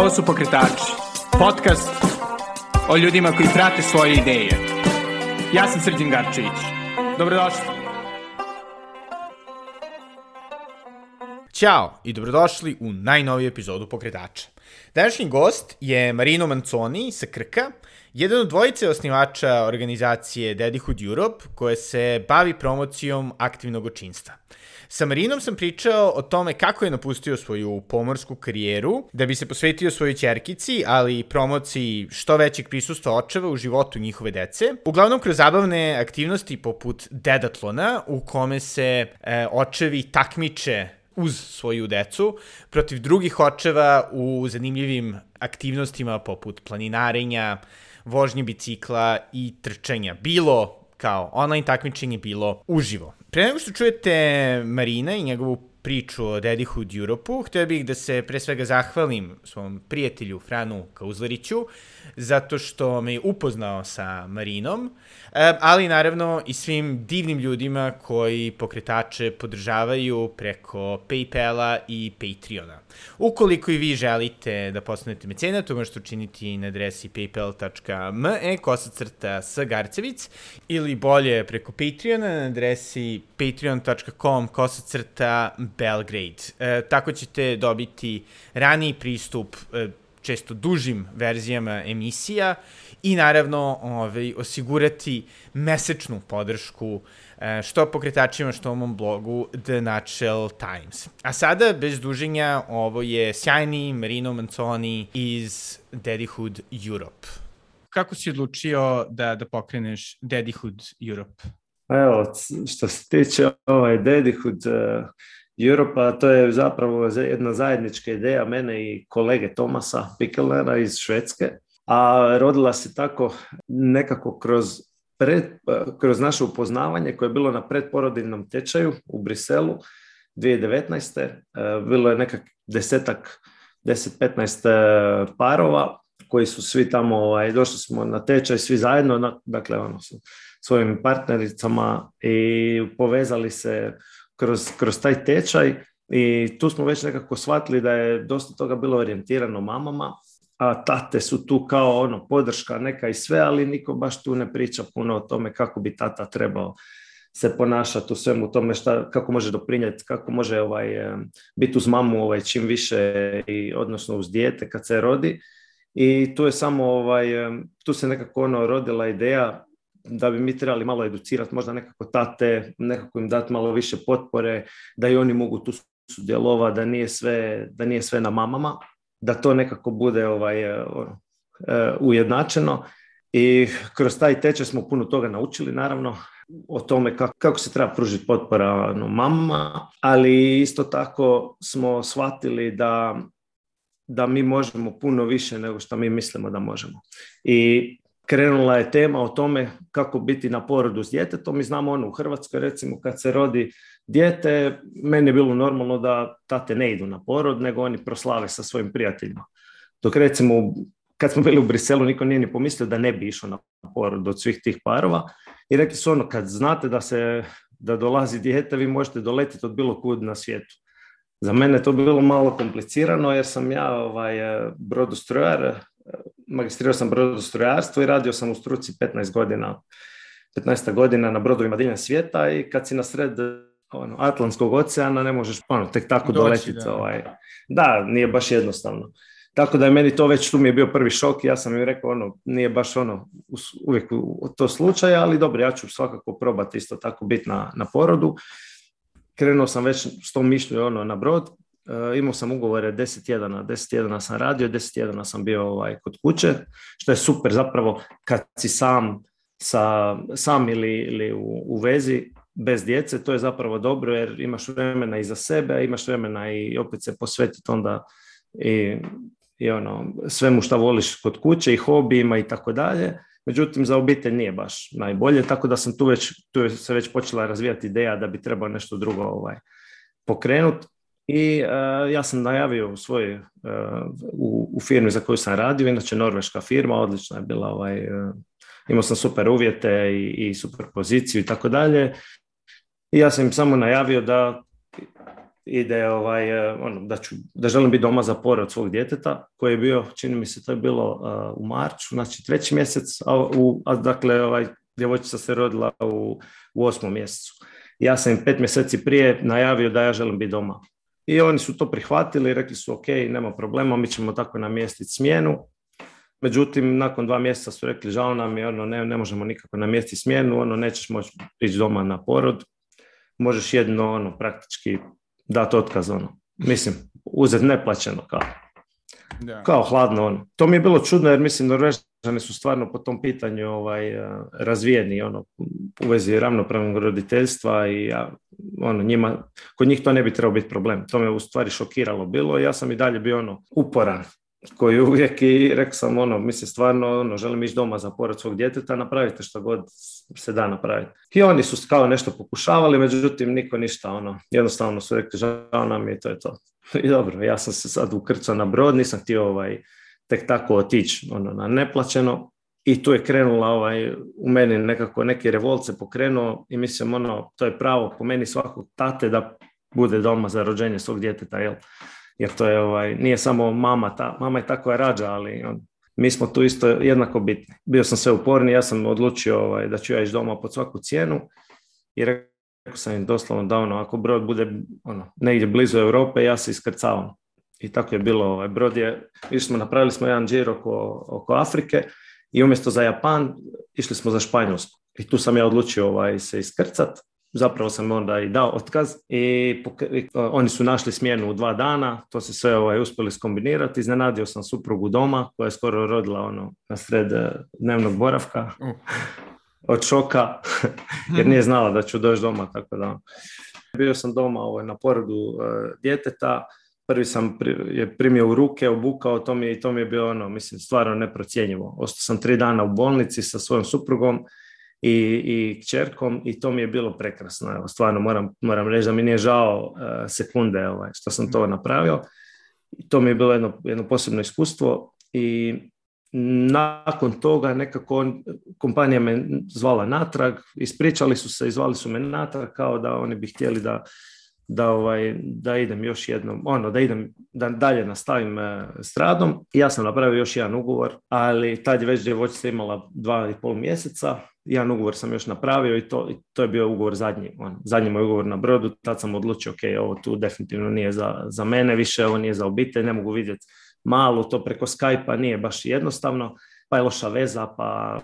Ovo su Pokretači, podcast o ljudima koji prate svoje ideje. Ja sam Srđan Garčević. Dobrodošli. Ćao i dobrodošli u najnoviju epizodu Pokretača. Današnji gost je Marino Manconi sa Krka, jedan od dvojice osnivača organizacije Daddyhood Europe koja se bavi promocijom aktivnog očinstva – sa Marinom sam pričao o tome kako je napustio svoju pomorsku karijeru da bi se posvetio svojoj čerkici, ali i promociji što većeg prisustva očeva u životu njihove dece. Uglavnom kroz zabavne aktivnosti poput dedatlona u kome se e, očevi takmiče uz svoju decu protiv drugih očeva u zanimljivim aktivnostima poput planinarenja, vožnje bicikla i trčanja, bilo kao online takmičenje bilo uživo. Pre nego što čujete Marina i njegovu priču o Daddy Hood Europu, htio bih da se pre svega zahvalim svom prijatelju Franu Kauzlariću zato što me je upoznao sa Marinom, ali naravno i svim divnim ljudima koji pokretače podržavaju preko Paypala i Patreona. Ukoliko i vi želite da postanete mecena, to možete učiniti na adresi paypal.me kosacrta s Garcevic ili bolje preko Patreona na adresi patreon.com kosacrta Belgrade. E, tako ćete dobiti raniji pristup e, često dužim verzijama emisija i naravno ovaj, osigurati mesečnu podršku e, što pokretačima, što mom blogu The Natural Times. A sada, bez duženja, ovo je sjajni Marino Manconi iz Daddyhood Europe. Kako si odlučio da, da pokreneš Daddyhood Europe? Pa evo, što se tiče ovaj Daddyhood, e, Europa, to je zapravo jedna zajednička ideja mene i kolege Tomasa Pickelera iz Švedske, a rodila se tako nekako kroz, pred, kroz naše upoznavanje koje je bilo na predporodinom tečaju u Briselu 2019. E, bilo je nekak desetak, 10-15 e, parova koji su svi tamo, ovaj, došli smo na tečaj svi zajedno, dakle ono, svojim partnericama i povezali se kroz, kroz taj tečaj i tu smo već nekako shvatili da je dosta toga bilo orijentirano mamama, a tate su tu kao ono podrška neka i sve, ali niko baš tu ne priča puno o tome kako bi tata trebao se ponašati u svemu tome šta, kako može doprinijeti, kako može ovaj, biti uz mamu ovaj, čim više, i, odnosno uz dijete kad se rodi. I tu je samo, ovaj, tu se nekako ono rodila ideja da bi mi trebali malo educirati, možda nekako tate, nekako im dati malo više potpore, da i oni mogu tu sudjelovati, da nije sve, da nije sve na mamama, da to nekako bude ovaj, e, ono, e, ujednačeno. I kroz taj tečaj smo puno toga naučili, naravno, o tome kako, se treba pružiti potpora no, mamama, ali isto tako smo shvatili da, da mi možemo puno više nego što mi mislimo da možemo. I krenula je tema o tome kako biti na porodu s djetetom. Mi znamo ono u Hrvatskoj recimo kad se rodi dijete, meni je bilo normalno da tate ne idu na porod, nego oni proslave sa svojim prijateljima. Dok recimo kad smo bili u Briselu, niko nije ni pomislio da ne bi išao na porod od svih tih parova. I rekli su ono, kad znate da, se, da dolazi dijete, vi možete doletiti od bilo kud na svijetu. Za mene to bilo malo komplicirano jer sam ja ovaj, eh, brodostrojar, magistrirao sam brodostrojarstvo i radio sam u struci 15 godina, 15 godina na brodovima diljem svijeta i kad si na sred ono, Atlantskog oceana ne možeš ono, tek tako doletiti. Da. Ovaj. da, nije baš jednostavno. Tako da je meni to već, tu mi je bio prvi šok i ja sam im rekao, ono, nije baš ono, uvijek to slučaj, ali dobro, ja ću svakako probati isto tako biti na, na porodu. Krenuo sam već s tom mišlju ono, na brod, Eh, imao sam ugovore 10 tjedana, 10 tjedana sam radio, 10 tjedana sam bio ovaj, kod kuće, što je super zapravo kad si sam, sa, sam ili, ili u, vezi, bez djece, to je zapravo dobro jer imaš vremena i za sebe, imaš vremena i opet se posvetiti onda i, ono, svemu što voliš kod kuće i hobijima i tako dalje. Međutim, za obitelj nije baš najbolje, tako da sam tu već, tu se već počela razvijati ideja da bi trebao nešto drugo ovaj, pokrenuti. I e, ja sam najavio e, u u, firmi za koju sam radio, inače norveška firma, odlična je bila, ovaj, e, imao sam super uvjete i, super poziciju i tako dalje. I ja sam im samo najavio da ide ovaj, ono, da, ću, da želim biti doma za pore od svog djeteta, koji je bio, čini mi se, to je bilo u marču, znači treći mjesec, a, u, a dakle, ovaj, djevojčica se rodila u, u osmom mjesecu. Ja sam im pet mjeseci prije najavio da ja želim biti doma i oni su to prihvatili i rekli su ok, nema problema, mi ćemo tako namjestiti smjenu. Međutim, nakon dva mjeseca su rekli žao nam je, ono, ne, možemo nikako namjestiti smjenu, ono, nećeš moći ići doma na porod, možeš jedno ono, praktički dati otkaz. Ono. Mislim, uzeti neplaćeno kao. Da. Kao hladno ono. To mi je bilo čudno jer mislim Norvežani su stvarno po tom pitanju ovaj, razvijeni ono, u vezi ravnopravnog roditeljstva i ono, njima, kod njih to ne bi trebao biti problem. To me u stvari šokiralo bilo ja sam i dalje bio ono, uporan koji uvijek i rekao sam ono, mislim stvarno ono, želim ići doma za porod svog djeteta, napravite što god se da napraviti. I oni su kao nešto pokušavali, međutim niko ništa ono, jednostavno su rekli žao nam je to je to. I dobro, ja sam se sad ukrcao na brod, nisam htio ovaj, tek tako otići ono, na neplaćeno, i tu je krenula ovaj, u meni nekako neki revolce se pokrenuo i mislim ono, to je pravo po meni svakog tate da bude doma za rođenje svog djeteta, jel? Jer to je ovaj, nije samo mama, ta, mama je ta koja rađa, ali on, mi smo tu isto jednako bitni. Bio sam sve uporni, ja sam odlučio ovaj, da ću ja ići doma pod svaku cijenu i rekao sam im doslovno da ono, ako brod bude ono, negdje blizu Europe, ja se iskrcavam. I tako je bilo, ovaj, brod je, išli smo, napravili smo jedan džir oko Afrike, i umjesto za Japan išli smo za Španjolsku. I tu sam ja odlučio ovaj, se iskrcat. Zapravo sam onda i dao otkaz i e, oni su našli smjenu u dva dana, to se sve ovaj, uspjeli skombinirati. Iznenadio sam suprugu doma koja je skoro rodila ono, na sred e, dnevnog boravka od šoka jer nije znala da ću doći doma. Tako da. Ono. Bio sam doma ovaj, na porodu e, djeteta, prvi sam je primio u ruke, obukao, to mi je, i to mi je bilo ono, mislim, stvarno neprocjenjivo. Ostao sam tri dana u bolnici sa svojom suprugom i, i kćerkom i to mi je bilo prekrasno. Evo, stvarno moram, moram reći da mi nije žao e, sekunde ovaj, što sam to mhm. napravio. I to mi je bilo jedno, jedno posebno iskustvo i nakon toga nekako kompanija me zvala natrag, ispričali su se, izvali su me natrag kao da oni bi htjeli da da, ovaj, da idem još jednom, ono, da idem, da dalje nastavim e, s radom. Ja sam napravio još jedan ugovor, ali tad je već djevojčica imala dva i pol mjeseca. Jedan ugovor sam još napravio i to, i to je bio ugovor zadnji, on, zadnji moj ugovor na brodu. Tad sam odlučio, ok, ovo tu definitivno nije za, za mene više, ovo nije za obitelj, ne mogu vidjeti malo, to preko skype nije baš jednostavno, pa je loša veza, pa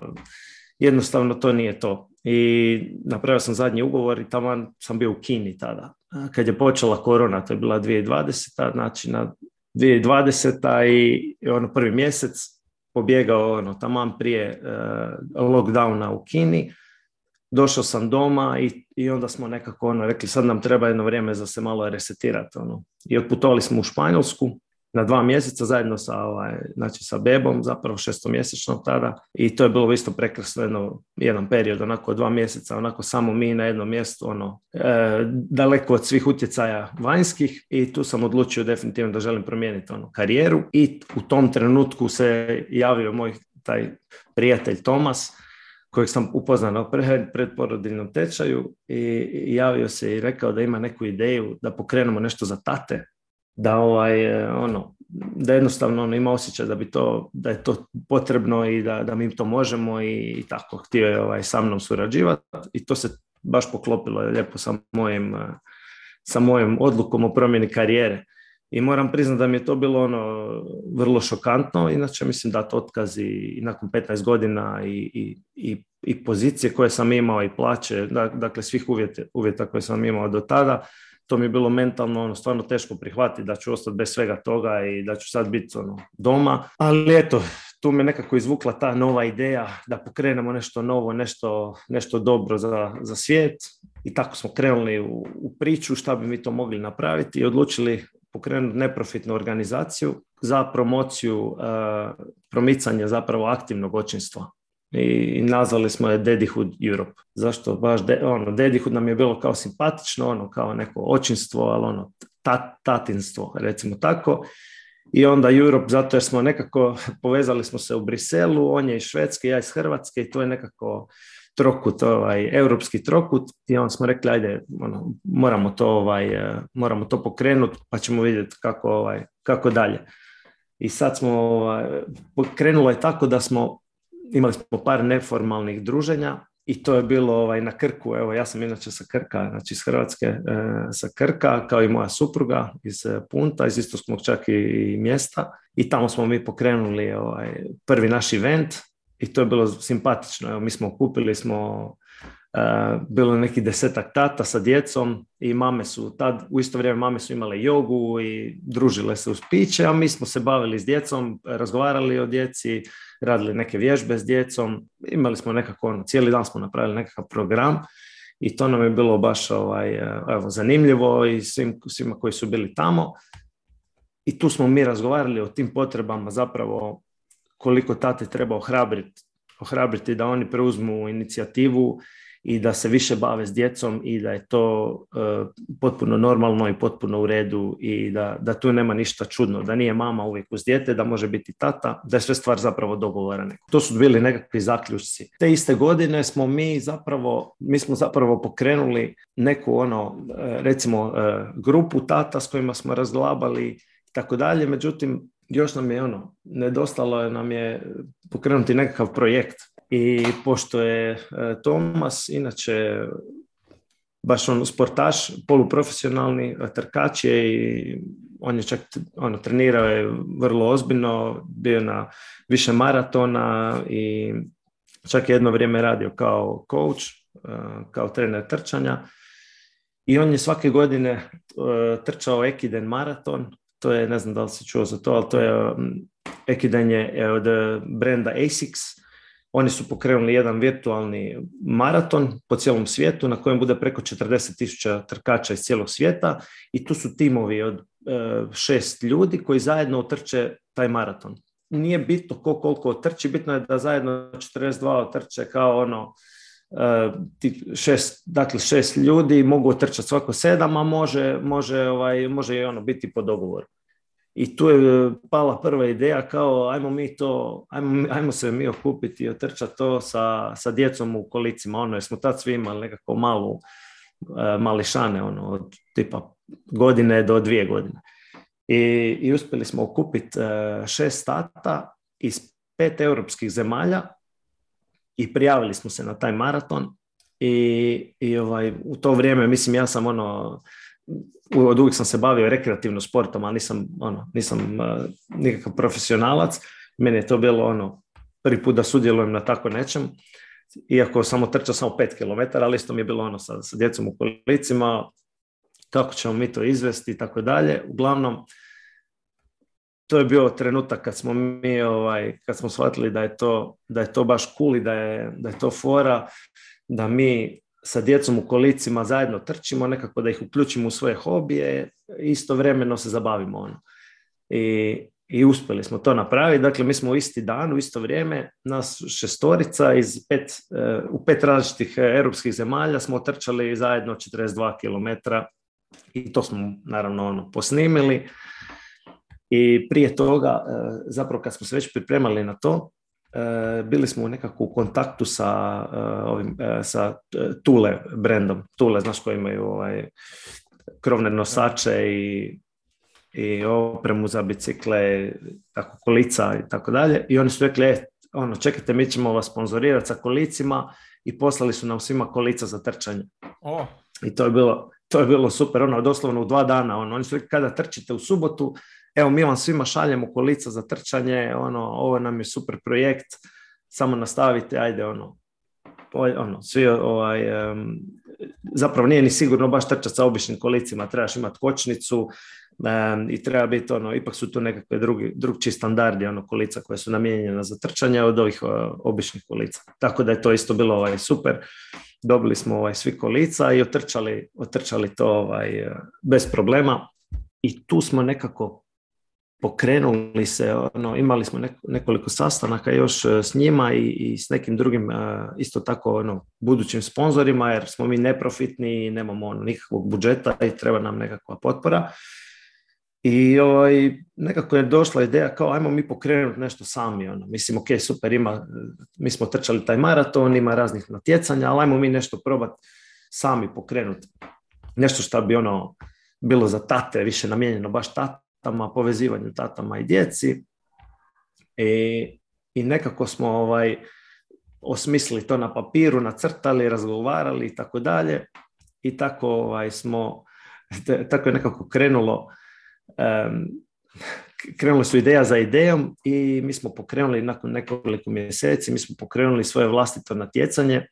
jednostavno to nije to. I napravio sam zadnji ugovor i tamo sam bio u Kini tada kad je počela korona, to je bila 2020. Znači na 2020. i ono prvi mjesec pobjegao ono taman prije uh, lockdowna u Kini. Došao sam doma i, i onda smo nekako ono rekli sad nam treba jedno vrijeme za se malo resetirati. Ono. I otputovali smo u Španjolsku na dva mjeseca zajedno sa, ovaj, znači sa bebom, zapravo šestomjesečno tada i to je bilo isto prekrasno jedan period, onako dva mjeseca, onako samo mi na jednom mjestu, ono, e, daleko od svih utjecaja vanjskih i tu sam odlučio definitivno da želim promijeniti ono, karijeru i u tom trenutku se javio moj taj prijatelj Tomas kojeg sam upoznao na predporodilnom tečaju i javio se i rekao da ima neku ideju da pokrenemo nešto za tate da ovaj, e, ono, da jednostavno ono, ima osjećaj da bi to, da je to potrebno i da, da mi to možemo i, i tako htio je ovaj, sa mnom surađivati i to se baš poklopilo lijepo sa mojim, e, sa mojim odlukom o promjeni karijere. I moram priznati da mi je to bilo ono vrlo šokantno, inače mislim da otkaz otkazi i nakon 15 godina i, i, i, pozicije koje sam imao i plaće, dakle svih uvjeta koje sam imao do tada, to mi je bilo mentalno ono, stvarno teško prihvatiti da ću ostati bez svega toga i da ću sad biti ono, doma. Ali eto, tu me nekako izvukla ta nova ideja da pokrenemo nešto novo, nešto, nešto dobro za, za svijet. I tako smo krenuli u, u priču šta bi mi to mogli napraviti i odlučili pokrenuti neprofitnu organizaciju za promociju, eh, promicanja promicanje zapravo aktivnog očinstva i nazvali smo je Dedihood Europe. Zašto baš, ono, Dedihu nam je bilo kao simpatično, ono, kao neko očinstvo, ali ono, tat, tatinstvo, recimo tako. I onda Europe, zato jer smo nekako, povezali smo se u Briselu, on je iz Švedske, ja iz Hrvatske i to je nekako trokut, ovaj, europski trokut i onda smo rekli, ajde, ono, moramo to, ovaj, eh, moramo to pokrenuti pa ćemo vidjeti kako, ovaj, kako dalje. I sad smo, ovaj, krenulo je tako da smo imali smo par neformalnih druženja i to je bilo ovaj, na Krku. Evo, ja sam inače sa Krka, znači iz Hrvatske, e, sa Krka, kao i moja supruga iz e, Punta, iz isto smo čak i mjesta. I tamo smo mi pokrenuli ovaj, prvi naš event i to je bilo simpatično. Evo, mi smo kupili smo e, bilo je neki desetak tata sa djecom i mame su tad, u isto vrijeme mame su imale jogu i družile se uz piće, a mi smo se bavili s djecom, razgovarali o djeci, radili neke vježbe s djecom, imali smo nekako, ono, cijeli dan smo napravili nekakav program i to nam je bilo baš ovaj, eh, evo, zanimljivo i svim, svima koji su bili tamo. I tu smo mi razgovarali o tim potrebama zapravo koliko tate treba ohrabriti, ohrabriti da oni preuzmu inicijativu i da se više bave s djecom i da je to e, potpuno normalno i potpuno u redu i da, da tu nema ništa čudno, da nije mama uvijek uz dijete, da može biti tata, da je sve stvar zapravo dogovora To su bili nekakvi zaključci. Te iste godine smo mi zapravo, mi smo zapravo pokrenuli neku ono, e, recimo e, grupu tata s kojima smo razglabali i tako dalje, međutim još nam je ono, nedostalo je nam je pokrenuti nekakav projekt i pošto je e, Tomas, inače baš on sportaš, poluprofesionalni trkač je i on je čak ono, trenirao je vrlo ozbiljno, bio na više maratona i čak je jedno vrijeme radio kao coach, e, kao trener trčanja. I on je svake godine e, trčao Ekiden maraton, to je, ne znam da li si čuo za to, ali to je mm, Ekiden je od brenda ASICS, oni su pokrenuli jedan virtualni maraton po cijelom svijetu na kojem bude preko 40.000 trkača iz cijelog svijeta i tu su timovi od e, šest ljudi koji zajedno otrče taj maraton. Nije bitno ko koliko otrči, bitno je da zajedno 42 otrče kao ono e, šest, dakle šest ljudi mogu otrčati svako sedam, a može, može, ovaj, može i ono biti po dogovoru. I tu je e, pala prva ideja kao ajmo mi to, ajmo, ajmo se mi okupiti i otrčati to sa, sa djecom u kolicima, ono, jer smo tad svi imali nekako malu, e, mališane, ono, od tipa godine do dvije godine. I, i uspjeli smo okupiti e, šest stata iz pet europskih zemalja i prijavili smo se na taj maraton i, i ovaj, u to vrijeme, mislim, ja sam ono, od uvijek sam se bavio rekreativno sportom, ali nisam, ono, nisam e, nikakav profesionalac. Meni je to bilo ono, prvi put da sudjelujem na tako nečem. Iako samo trčao samo pet km, ali isto mi je bilo ono sa, sa djecom u kolicima, kako ćemo mi to izvesti i tako dalje. Uglavnom, to je bio trenutak kad smo mi ovaj, kad smo shvatili da je to, da je to baš cool i da je, da je to fora, da mi sa djecom u kolicima zajedno trčimo, nekako da ih uključimo u svoje hobije, istovremeno se zabavimo ono. I, I uspjeli smo to napraviti. Dakle, mi smo u isti dan, u isto vrijeme, nas šestorica iz pet, eh, u pet različitih eh, europskih zemalja smo trčali zajedno 42 km i to smo naravno ono, posnimili. I prije toga, eh, zapravo kad smo se već pripremali na to, E, bili smo u kontaktu sa, e, ovim, e, sa Tule brendom. Tule, znaš koji imaju ovaj, krovne nosače i, i opremu za bicikle, tako kolica i tako dalje. I oni su rekli, e, ono, čekajte, mi ćemo vas sponzorirati sa kolicima i poslali su nam svima kolica za trčanje. I to je bilo, to je bilo super, ono, doslovno u dva dana. Ono, oni su rekli, kada trčite u subotu, evo mi vam svima šaljemo kolica za trčanje, ono, ovo nam je super projekt, samo nastavite, ajde, ono, ovaj, ono, svi ovaj, um, zapravo nije ni sigurno baš trčati sa običnim kolicima, trebaš imati kočnicu i treba biti ono, ipak su tu nekakve drugi, drugčiji standardi ono, kolica koje su namijenjena za trčanje od ovih običnih kolica. Tako da je to isto bilo ovaj, super. Dobili smo ovaj, svi kolica i otrčali, otrčali to ovaj, bez problema. I tu smo nekako pokrenuli se, ono, imali smo nekoliko sastanaka još e, s njima i, i s nekim drugim e, isto tako ono, budućim sponzorima jer smo mi neprofitni, nemamo ono, nikakvog budžeta i treba nam nekakva potpora. I ovaj, nekako je došla ideja kao ajmo mi pokrenuti nešto sami. Ono. Mislim, ok, super, ima, mi smo trčali taj maraton, ima raznih natjecanja, ali ajmo mi nešto probati sami pokrenuti. Nešto što bi ono bilo za tate, više namijenjeno baš tate tatama, povezivanju tatama i djeci. I, e, i nekako smo ovaj, osmislili to na papiru, nacrtali, razgovarali i tako dalje. I tako ovaj, smo, tako je nekako krenulo, um, su ideja za idejom i mi smo pokrenuli nakon nekoliko mjeseci, mi smo pokrenuli svoje vlastito natjecanje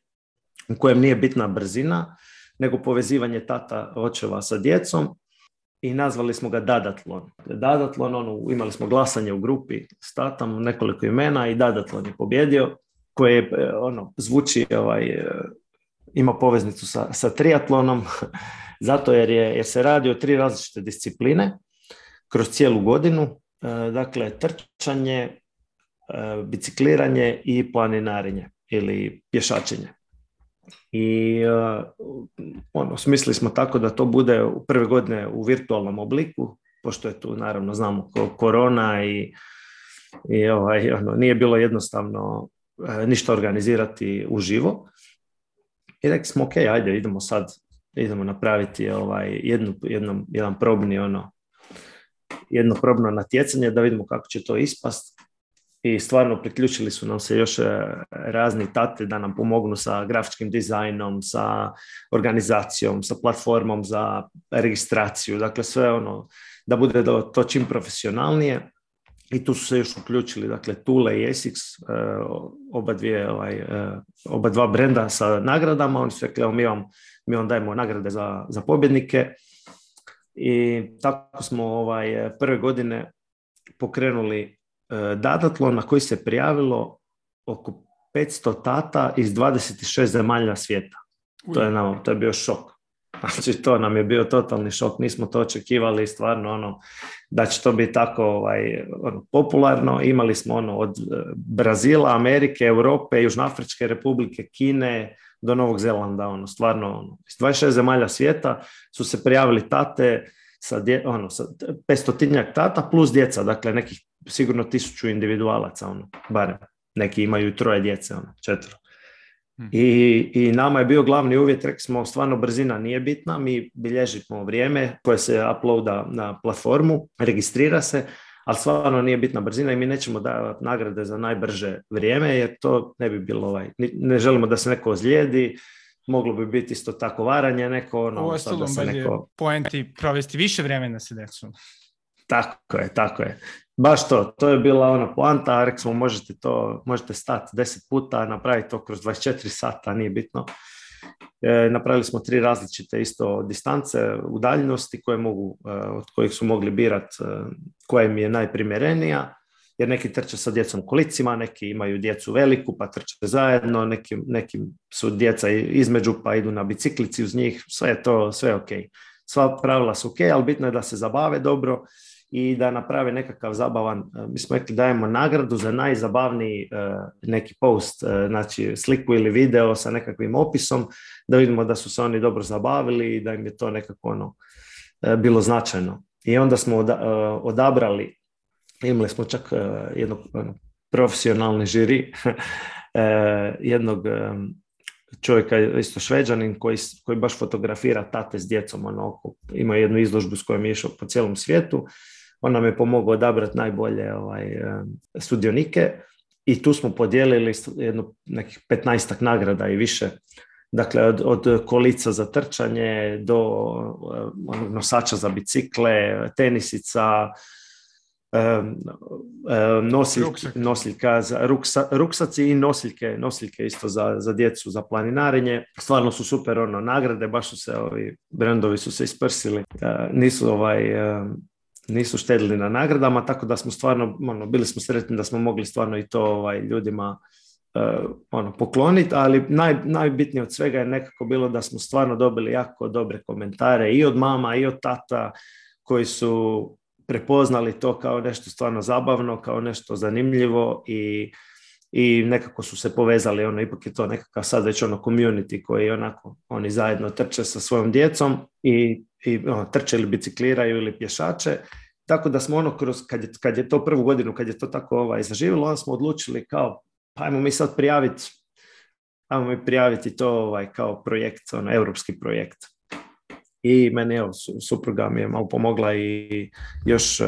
u kojem nije bitna brzina, nego povezivanje tata očeva sa djecom i nazvali smo ga Dadatlon. Dadatlon, ono, imali smo glasanje u grupi s tatom, nekoliko imena i Dadatlon je pobjedio, koje e, ono, zvuči, ovaj, e, ima poveznicu sa, sa triatlonom, zato jer, je, jer se radi o tri različite discipline kroz cijelu godinu, e, dakle trčanje, bicikliranje i planinarenje ili pješačenje. I e, ono, smislili smo tako da to bude u prve godine u virtualnom obliku, pošto je tu naravno znamo korona i, i ovaj, ono, nije bilo jednostavno e, ništa organizirati uživo. I rekli smo, ok, ajde, idemo sad, idemo napraviti ovaj, jednu, jedan probni ono, jedno probno natjecanje da vidimo kako će to ispast i stvarno priključili su nam se još e, razni tate da nam pomognu sa grafičkim dizajnom, sa organizacijom, sa platformom za registraciju, dakle sve ono da bude to čim profesionalnije i tu su se još uključili, dakle Tule i Essex, e, oba, ovaj, e, oba dva brenda sa nagradama, oni su rekli evo mi vam, mi dajemo nagrade za, za pobjednike i tako smo ovaj, prve godine pokrenuli E, dadatlo na koji se prijavilo oko 500 tata iz 26 zemalja svijeta. To je, nam, to je bio šok. Znači, to nam je bio totalni šok, nismo to očekivali, stvarno ono, da će to biti tako ovaj, ono, popularno. Imali smo ono od e, Brazila, Amerike, Europe, Južnoafričke republike, Kine do Novog Zelanda, ono, stvarno ono, iz 26 zemalja svijeta su se prijavili tate, sa, dje, ono, sa tata plus djeca, dakle nekih sigurno tisuću individualaca, ono, barem. Neki imaju troje djece, ono, četvro. Mhm. I, I nama je bio glavni uvjet, rekli smo, stvarno brzina nije bitna, mi bilježimo vrijeme koje se uploada na platformu, registrira se, ali stvarno nije bitna brzina i mi nećemo davati nagrade za najbrže vrijeme jer to ne bi bilo ovaj, ne želimo da se neko ozlijedi, moglo bi biti isto tako varanje neko ono da se neko... poenti provesti više vremena sa decom tako je, tako je baš to, to je bila ona poanta Rekli smo možete to, možete stati 10 puta, napraviti to kroz 24 sata nije bitno e, napravili smo tri različite isto distance udaljenosti koje mogu, e, od kojih su mogli birati koje koja im je najprimjerenija jer neki trče sa djecom kolicima, neki imaju djecu veliku pa trče zajedno, neki, neki su djeca između pa idu na biciklici uz njih, sve je to, sve je ok. Sva pravila su ok, ali bitno je da se zabave dobro i da naprave nekakav zabavan, e, mi smo rekli dajemo nagradu za najzabavniji e, neki post, e, znači sliku ili video sa nekakvim opisom, da vidimo da su se oni dobro zabavili i da im je to nekako ono bilo značajno. I onda smo odabrali imali smo čak e, jednog ono, profesionalni žiri, e, jednog e, čovjeka, isto šveđanin, koji, koji baš fotografira tate s djecom, ono, ima jednu izložbu s kojom je išao po cijelom svijetu, on nam je pomogao odabrati najbolje ovaj, sudionike i tu smo podijelili jedno, nekih 15 nagrada i više Dakle, od, od kolica za trčanje do ono, nosača za bicikle, tenisica, nosiljka, za, ruksaci i nosiljke, nosiljke isto za, djecu, za planinarenje. Stvarno su super ono nagrade, baš su se ovi brendovi su se isprsili. Nisu ovaj nisu štedili na nagradama, tako da smo stvarno, ono, bili smo sretni da smo mogli stvarno i to ovaj, ljudima eh, ono, pokloniti, ali najbitnije od svega je nekako bilo da smo stvarno dobili jako dobre komentare i od mama i od tata koji su prepoznali to kao nešto stvarno zabavno, kao nešto zanimljivo i, i nekako su se povezali, ono, ipak je to nekakav sad već ono community koji onako, oni zajedno trče sa svojom djecom i, i ono, trče ili bicikliraju ili pješače. Tako da smo ono, kroz, kad, je, to prvu godinu, kad je to tako ovaj, zaživjelo, onda smo odlučili kao, pa ajmo mi sad prijaviti, ajmo mi prijaviti to ovaj, kao projekt, ono, europski projekt i meni evo, supruga mi je malo pomogla i još e,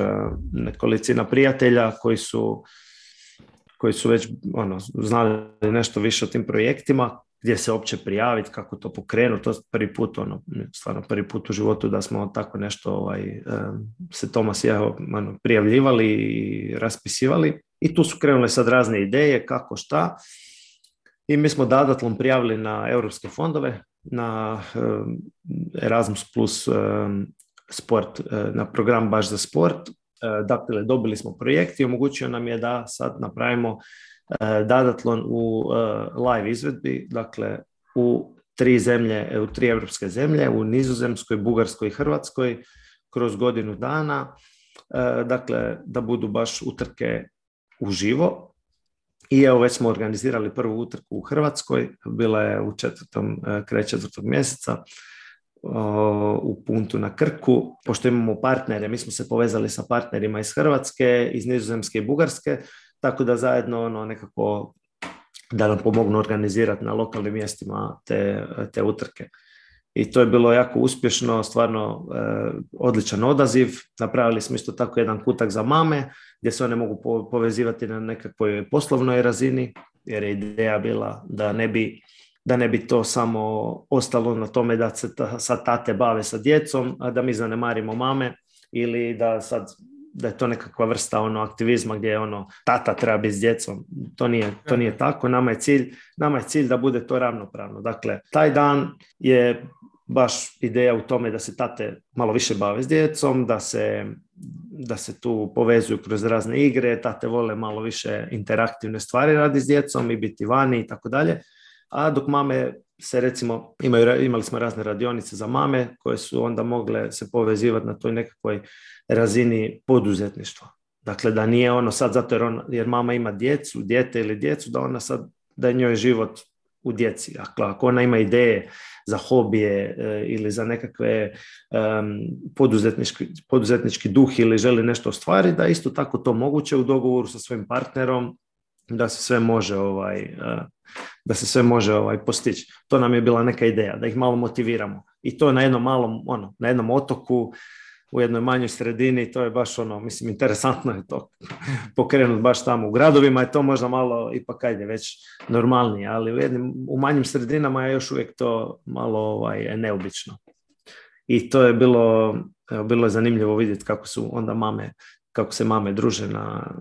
nekolicina prijatelja koji su, koji su već ono, znali nešto više o tim projektima, gdje se uopće prijaviti, kako to pokrenuti, to je prvi put, ono, stvarno prvi put u životu da smo tako nešto ovaj, e, se Tomas i ja ono, prijavljivali i raspisivali. I tu su krenule sad razne ideje, kako šta. I mi smo Dadatlom prijavili na europske fondove, na Erasmus plus sport, e, na program baš za sport. E, dakle, dobili smo projekt i omogućio nam je da sad napravimo e, dadatlon u live izvedbi, dakle u tri zemlje, u tri evropske zemlje, u Nizozemskoj, Bugarskoj i Hrvatskoj, kroz godinu dana, dakle, da budu baš utrke uživo, i evo već smo organizirali prvu utrku u Hrvatskoj, bila je u četvrtom, e, kraj četvrtog mjeseca u Puntu na Krku. Pošto imamo partnere, mi smo se povezali sa partnerima iz Hrvatske, iz Nizozemske i Bugarske, tako da zajedno ono nekako da nam pomognu organizirati na lokalnim mjestima te, te utrke i to je bilo jako uspješno, stvarno e, odličan odaziv. Napravili smo isto tako jedan kutak za mame gdje se one mogu povezivati na nekakvoj poslovnoj razini jer je ideja bila da ne bi da ne bi to samo ostalo na tome da se ta, sa tate bave sa djecom, a da mi zanemarimo mame ili da sad da je to nekakva vrsta ono aktivizma gdje je ono tata treba biti s djecom. To nije, to nije tako. Nama je, cilj, nama je cilj da bude to ravnopravno. Dakle, taj dan je baš ideja u tome da se tate malo više bave s djecom, da se, da se tu povezuju kroz razne igre, tate vole malo više interaktivne stvari radi s djecom i biti vani i tako dalje. A dok mame se recimo, imaju, imali smo razne radionice za mame koje su onda mogle se povezivati na toj nekakvoj razini poduzetništva. Dakle, da nije ono sad zato jer, on, jer mama ima djecu, dijete ili djecu, da ona sad, da je njoj život u djeci. Dakle, ako ona ima ideje za hobije eh, ili za nekakve poduzetničke poduzetnički, poduzetnički duh ili želi nešto ostvariti, da isto tako to moguće u dogovoru sa svojim partnerom da se sve može ovaj eh, da se sve može ovaj postići. To nam je bila neka ideja da ih malo motiviramo. I to na jednom malom ono, na jednom otoku u jednoj manjoj sredini, to je baš ono, mislim, interesantno je to pokrenut baš tamo. U gradovima je to možda malo, ipak ajde, već normalnije, ali u, jednim, u manjim sredinama je još uvijek to malo ovaj, neobično. I to je bilo, bilo je zanimljivo vidjeti kako su onda mame kako se mame druže na,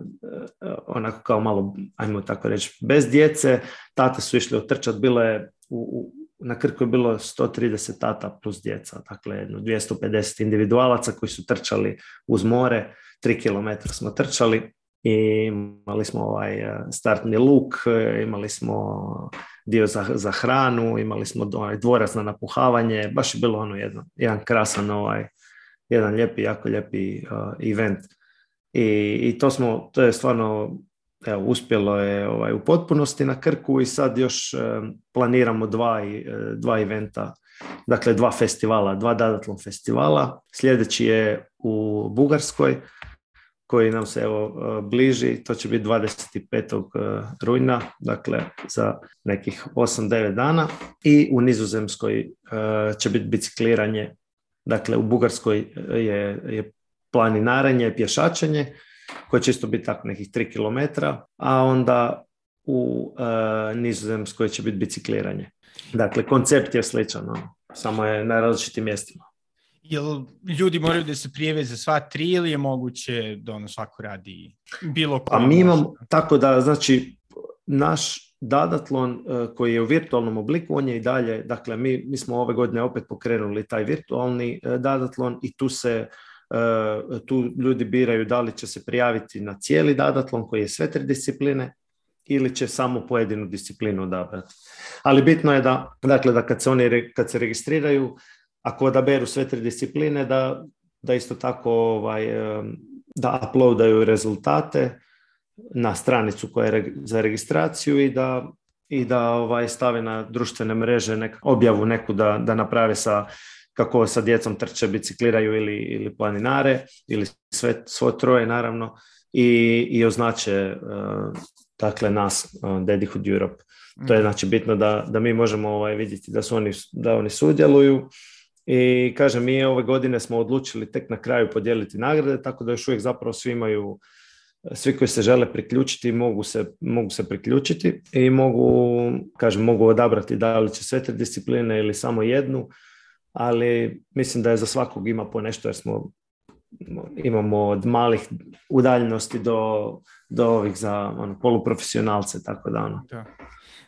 e, onako kao malo, ajmo tako reći, bez djece, tate su išli otrčati, bilo je, u, na Krku je bilo 130 tata plus djeca, dakle jedno 250 individualaca koji su trčali uz more, 3 km smo trčali i imali smo ovaj e, startni luk, e, imali smo dio za, za hranu, imali smo ovaj dvorac na napuhavanje, baš je bilo ono jedno, jedan krasan ovaj, jedan lijepi, jako lijepi event. I, to smo, to je stvarno evo, uspjelo je ovaj, u potpunosti na Krku i sad još e, planiramo dva, e, dva eventa, dakle dva festivala, dva dadatlon festivala. Sljedeći je u Bugarskoj koji nam se evo e, bliži, to će biti 25. rujna, dakle za nekih 8-9 dana i u Nizozemskoj će biti bicikliranje, dakle u Bugarskoj je, je planinarenje, pješačenje, koje će isto biti tako nekih 3 km, a onda u e, nizozemskoj će biti bicikliranje. Dakle, koncept je sličan, ono, samo je na različitim mjestima. Jel ljudi moraju da se prijeve za sva tri ili je moguće da ono svako radi bilo pa koje? A mi imamo, tako da, znači, naš dadatlon e, koji je u virtualnom obliku, on je i dalje, dakle, mi, mi smo ove godine opet pokrenuli taj virtualni e, dadatlon i tu se E, tu ljudi biraju da li će se prijaviti na cijeli dadatlon koji je sve tri discipline ili će samo pojedinu disciplinu odabrati. Ali bitno je da, dakle, da kad se oni kad se registriraju, ako odaberu sve tri discipline, da, da isto tako ovaj, e, da uploadaju rezultate na stranicu koja je za registraciju i da, i da ovaj, stave na društvene mreže nek, objavu neku da, da naprave sa kako sa djecom trče, bicikliraju ili, ili planinare ili sve, svoje troje naravno i, i označe uh, dakle nas uh, e, Daddyhood Europe. To je mhm. znači bitno da, da mi možemo ovaj, vidjeti da, su oni, da oni sudjeluju i kažem mi ove godine smo odlučili tek na kraju podijeliti nagrade tako da još uvijek zapravo svi imaju svi koji se žele priključiti mogu se, mogu se priključiti i mogu, kažem, mogu odabrati da li će sve tri discipline ili samo jednu ali mislim da je za svakog ima po nešto jer smo imamo od malih udaljenosti do, do ovih za ono, poluprofesionalce, tako da ono. Da.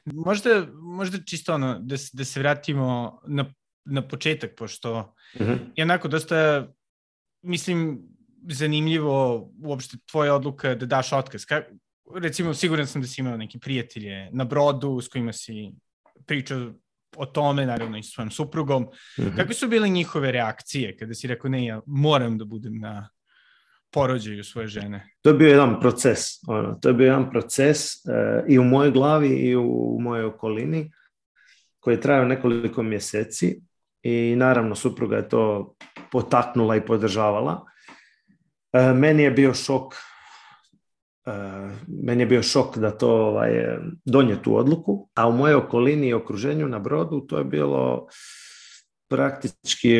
Možda, možda čisto ono, da, da se vratimo na, na početak, pošto uh je onako dosta, mislim, zanimljivo uopšte tvoja odluka da daš otkaz. Ka, recimo, siguran sam da si imao neke prijatelje na brodu s kojima si pričao o tome, naravno i s svojom suprugom. Mm Kakve su bile njihove reakcije kada si rekao ne, ja moram da budem na porođaju svoje žene? To je bio jedan proces. Ono, to je bio jedan proces eh, i u mojoj glavi i u, u mojoj okolini koji je trajao nekoliko mjeseci i naravno supruga je to potaknula i podržavala. Eh, meni je bio šok E, meni je bio šok da to ovaj, donje tu odluku, a u mojoj okolini i okruženju na brodu to je bilo praktički,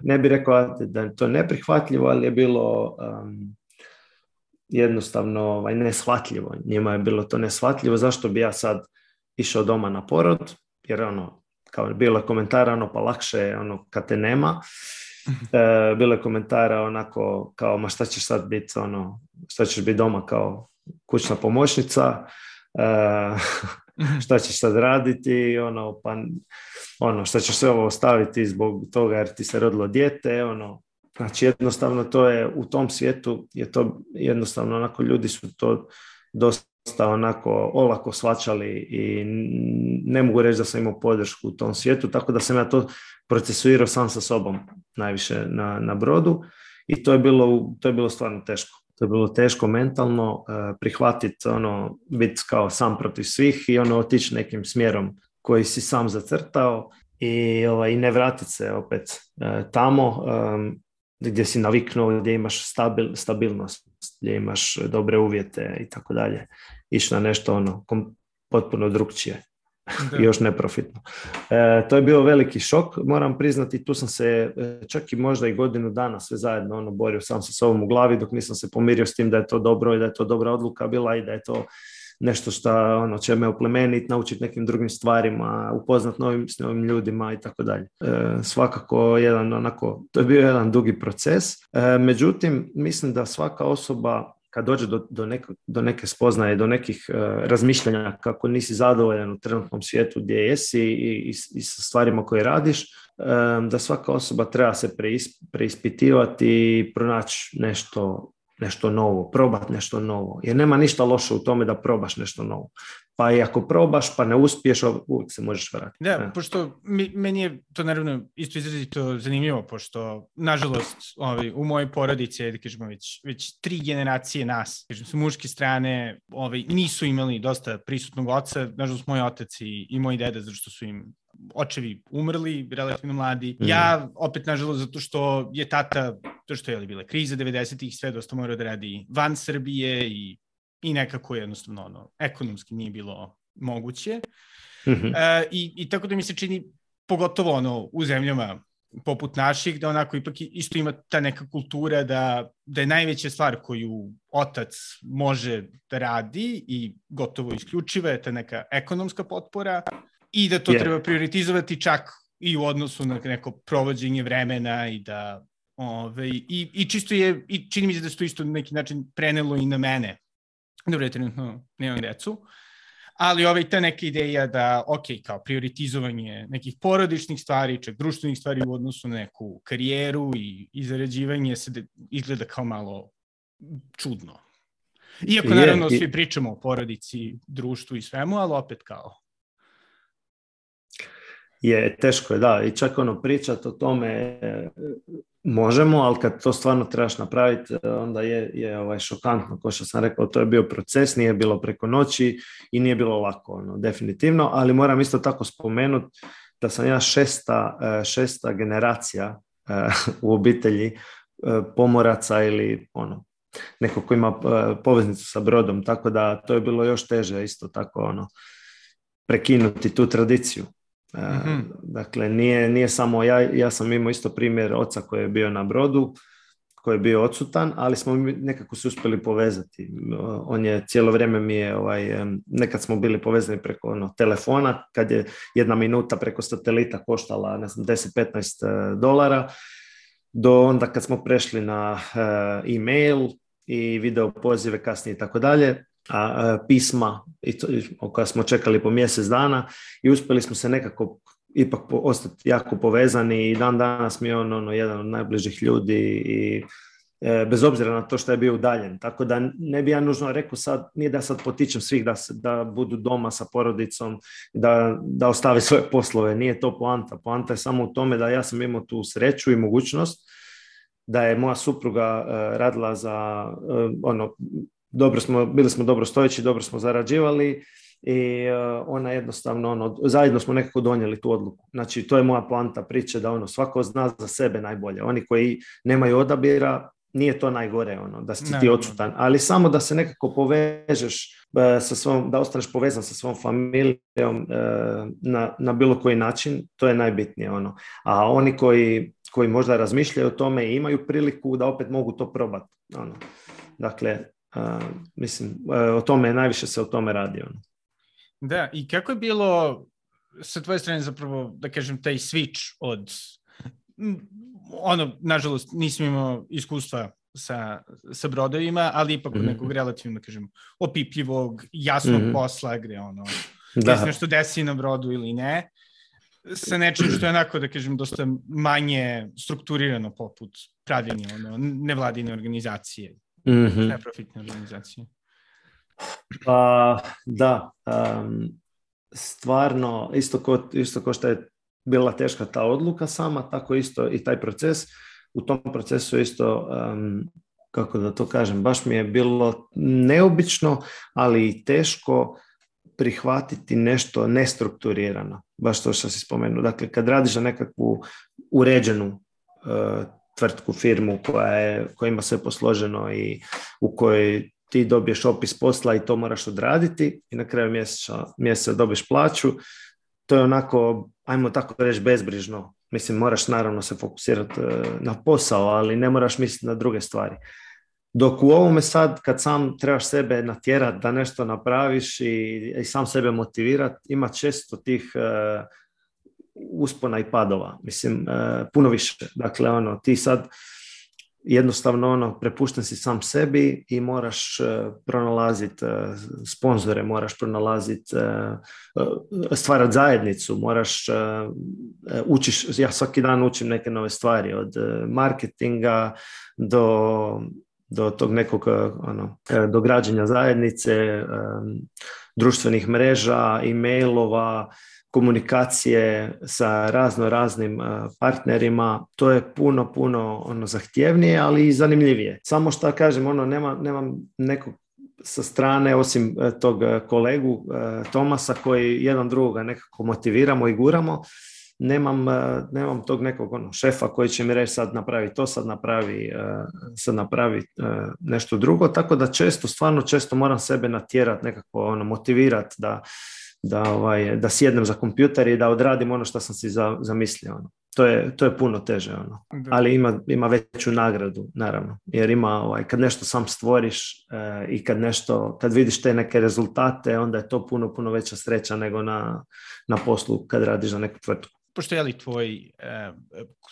ne bih rekao da je to neprihvatljivo, ali je bilo jednostavno ovaj, neshvatljivo. Njima je bilo to neshvatljivo, zašto bi ja sad išao doma na porod, jer ono, kao je bilo komentarano pa lakše je ono, kad te nema, E, bilo je komentara onako kao, ma šta ćeš sad biti, ono, šta ćeš biti doma kao kućna pomoćnica, e, mhm. šta ćeš sad raditi, ono, pa, ono, šta ćeš sve ovo ostaviti zbog toga jer ti se rodilo dijete, ono, znači jednostavno to je, u tom svijetu je to jednostavno onako ljudi su to dosta dosta onako olako svačali i ne mogu reći da sam imao podršku u tom svijetu, tako da sam ja to procesuirao sam sa sobom najviše na, na brodu i to je, bilo, to je bilo stvarno teško. To je bilo teško mentalno eh, prihvatiti ono, biti kao sam protiv svih i ono otići nekim smjerom koji si sam zacrtao i, ovaj, i ne vratiti se opet eh, tamo ehm, gdje si naviknuo, gdje imaš stabil, stabilnost gdje imaš dobre uvjete i tako dalje, išli na nešto ono potpuno drugčije. još neprofitno. E, to je bio veliki šok, moram priznati, tu sam se e, čak i možda i godinu dana sve zajedno ono borio sam sa sobom u glavi dok nisam se pomirio s tim da je to dobro i da je to dobra odluka bila i da je to nešto što ono, će me oplemeniti, naučiti nekim drugim stvarima, upoznat novim, s novim ljudima i tako dalje. E, svakako jedan onako, to je bio jedan dugi proces. E, međutim, mislim da svaka osoba kad dođe do, do, do neke spoznaje, do nekih e, razmišljanja kako nisi zadovoljan u trenutnom svijetu gdje jesi i, i, i sa stvarima koje radiš, da svaka osoba treba se preispitivati i pronaći nešto nešto novo, probat nešto novo. Jer nema ništa loše u tome da probaš nešto novo. Pa i ako probaš pa ne uspiješ, uvijek se možeš vratiti. Da, e. pošto meni je to naravno isto izrazito zanimljivo, pošto nažalost ovi, u mojoj porodici, da kažemo, već, već tri generacije nas, kažem, su muške strane ovi, nisu imali dosta prisutnog oca, nažalost moj otac i, i moj deda, zato što su im očevi umrli, relativno mladi. Mhm. Ja, opet, nažalost, zato što je tata, to što je li bila kriza 90-ih, sve dosta morao da radi van Srbije i, i nekako jednostavno ono, ekonomski nije bilo moguće. Mm e, i, I tako da mi se čini, pogotovo ono, u zemljama poput naših, da onako ipak isto ima ta neka kultura da, da je najveća stvar koju otac može da radi i gotovo isključiva je ta neka ekonomska potpora, i da to treba prioritizovati čak i u odnosu na neko provođenje vremena i da ove, i, i čisto je, i čini mi se da se to isto na neki način prenelo i na mene. Dobro, ja trenutno nemam decu, ali ovaj, ta neka ideja da, ok, kao prioritizovanje nekih porodičnih stvari, čak društvenih stvari u odnosu na neku karijeru i, i se izgleda kao malo čudno. Iako, naravno, svi pričamo o porodici, društvu i svemu, ali opet kao je teško je, da, i čak ono pričat o tome e, možemo, ali kad to stvarno trebaš napraviti, e, onda je, je ovaj, šokantno, kao što sam rekao, to je bio proces, nije bilo preko noći i nije bilo lako, ono, definitivno, ali moram isto tako spomenuti da sam ja šesta, e, šesta generacija u obitelji pomoraca ili ono, neko ko ima poveznicu sa brodom, tako da to je bilo još teže isto tako ono, prekinuti tu tradiciju. Mhm. E, dakle, nije, samo ja, ja sam imao isto primjer oca koji je bio na brodu, koji je bio odsutan, ali smo nekako se uspjeli povezati. On je cijelo vrijeme mi je, ovaj, nekad smo bili povezani preko ono, telefona, kad je jedna minuta preko satelita koštala ne 10-15 e, dolara, do onda kad smo prešli na e, e-mail i video pozive kasnije i tako dalje, a, e, pisma koja smo čekali po mjesec dana i uspjeli smo se nekako ipak ostati jako povezani i dan danas mi je on ono, jedan od najbližih ljudi i e, bez obzira na to što je bio udaljen. Tako da ne bi ja nužno rekao sad, nije da sad potičem svih da, da budu doma sa porodicom, da, da ostave svoje poslove, nije to poanta. Poanta je samo u tome da ja sam imao tu sreću i mogućnost da je moja supruga e, radila za ono dobro smo, bili smo dobro stojeći, dobro smo zarađivali i e, ona jednostavno, ono, zajedno smo nekako donijeli tu odluku. Znači, to je moja poanta priče da ono, svako zna za sebe najbolje. Oni koji nemaju odabira, nije to najgore ono, da si ti odsutan, ali samo da se nekako povežeš e, sa svom, da ostaneš povezan sa svom familijom e, na, na, bilo koji način, to je najbitnije ono. A oni koji, koji možda razmišljaju o tome i imaju priliku da opet mogu to probati. Ono. Dakle, mislim, e, o tome, najviše se o tome radi. Ono. Da, i kako je bilo sa tvoje strane zapravo, da kažem, taj switch od, ono, nažalost, nismo imao iskustva sa, sa brodovima, ali ipak mm nekog relativno, da kažem, opipljivog, jasnog mm-hmm. posla gde ono, da Ne što desi na brodu ili ne, sa nečim što je onako, da kažem, dosta manje strukturirano poput pravljenja ono, nevladine organizacije mm-hmm. neprofitne organizacije. Pa, da, stvarno, isto ko, isto što je bila teška ta odluka sama, tako isto i taj proces. U tom procesu isto, kako da to kažem, baš mi je bilo neobično, ali i teško prihvatiti nešto nestrukturirano, baš to što si spomenuo. Dakle, kad radiš na nekakvu uređenu uh, tvrtku, firmu koja, je, koja ima sve posloženo i u kojoj ti dobiješ opis posla i to moraš odraditi i na kraju mjeseca, mjeseca dobiješ plaću, to je onako, ajmo tako reći, bezbrižno. Mislim, moraš naravno se fokusirati e, na posao, ali ne moraš misliti na druge stvari. Dok u ovome sad, kad sam trebaš sebe natjerati da nešto napraviš i, sam sebe motivirati, ima često tih e, uspona i padova, mislim, e, puno više. Dakle, ono, ti sad jednostavno ono, prepušten si sam sebi i moraš e, pronalazit pronalaziti e, sponzore, moraš pronalaziti, stvarati zajednicu, moraš učiš, ja svaki dan učim neke nove stvari, od marketinga do do tog nekog ono, do građenja zajednice, društvenih mreža, e-mailova, komunikacije sa razno raznim eh, partnerima, to je puno, puno ono zahtjevnije, ali i zanimljivije. Samo što kažem, ono, nema, nemam nekog sa strane, osim eh, tog eh, kolegu Tomasa koji jedan drugoga nekako motiviramo i guramo, nemam, nemam tog nekog ono, šefa koji će mi reći sad napravi to, sad napravi, sad napravi nešto drugo, tako da često, stvarno često moram sebe natjerati nekako ono, motivirati da da, ovaj, da sjednem za kompjuter i da odradim ono što sam si zamislio. Ono. To, je, to je puno teže, ono. ali ima, ima veću nagradu, naravno. Jer ima, ovaj, kad nešto sam stvoriš e, i kad, nešto, kad vidiš te neke rezultate, onda je to puno, puno veća sreća nego na, na poslu kad radiš na neku tvrtku pošto je li tvoj e,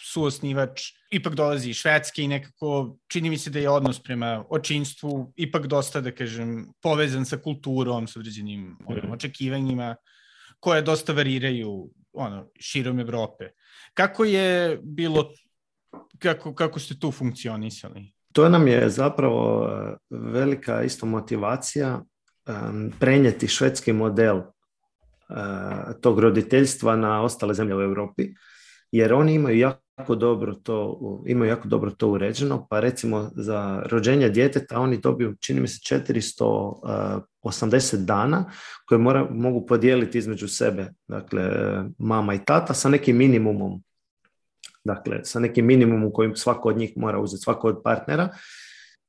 suosnivač ipak dolazi iz Švedske i nekako čini mi se da je odnos prema očinstvu ipak dosta, da kažem, povezan sa kulturom, sa određenim mhm. očekivanjima koje dosta variraju ono, širom Evrope. Kako je bilo, kako, kako ste tu funkcionisali? To nam je zapravo e, velika isto motivacija um, prenijeti švedski model Eh, tog roditeljstva na ostale zemlje u Europi, jer oni imaju jako dobro to, imaju jako dobro to uređeno, pa recimo za rođenje djeteta oni dobiju, čini mi se, 480 eh, dana koje mora, mogu podijeliti između sebe, dakle, mama i tata sa nekim minimumom, dakle, sa nekim minimumom kojim svako od njih mora uzeti, svako od partnera,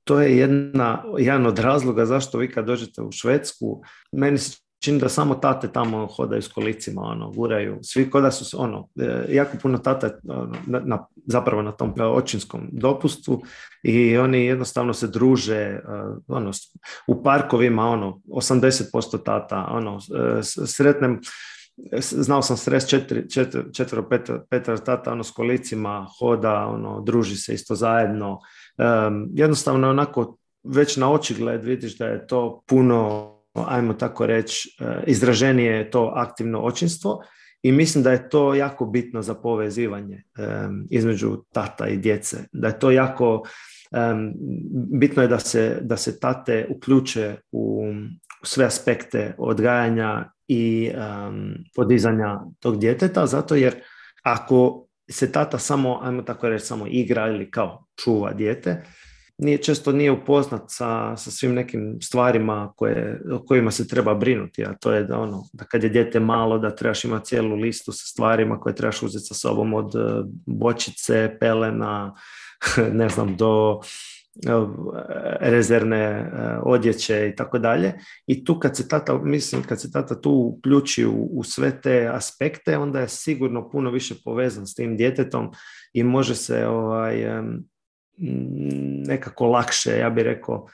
to je jedna, jedan od razloga zašto vi kad dođete u Švedsku, meni se čini da samo tate tamo hodaju s kolicima, ono, guraju, svi koda su, ono, e, jako puno tata ono, na, zapravo na tom e, očinskom dopustu i oni jednostavno se druže, e, ono, u parkovima, ono, 80% tata, ono, sretnem, znao sam stres četiri, četiri tata, ono, s kolicima, hoda, ono, druži se isto zajedno, jednostavno, onako, već na očigled vidiš da je to puno ajmo tako reći, e, izraženije je to aktivno očinstvo i mislim da je to jako bitno za povezivanje e, između tata i djece. Da je to jako e, bitno je da se, da se tate uključe u, sve aspekte odgajanja i podizanja tog djeteta, zato jer ako se tata samo, ajmo tako reći, samo igra ili kao čuva dijete, nije, često nije upoznat sa, sa svim nekim stvarima koje, o kojima se treba brinuti, a to je da, ono, da kad je dijete malo, da trebaš imati cijelu listu sa stvarima koje trebaš uzeti sa sobom od e, bočice, pelena, ne znam, do e, rezervne e, odjeće i tako dalje. I tu kad se tata, mislim, kad se tata tu uključi u, u, sve te aspekte, onda je sigurno puno više povezan s tim djetetom i može se ovaj, Mm, nekako lakše, ja bih rekao,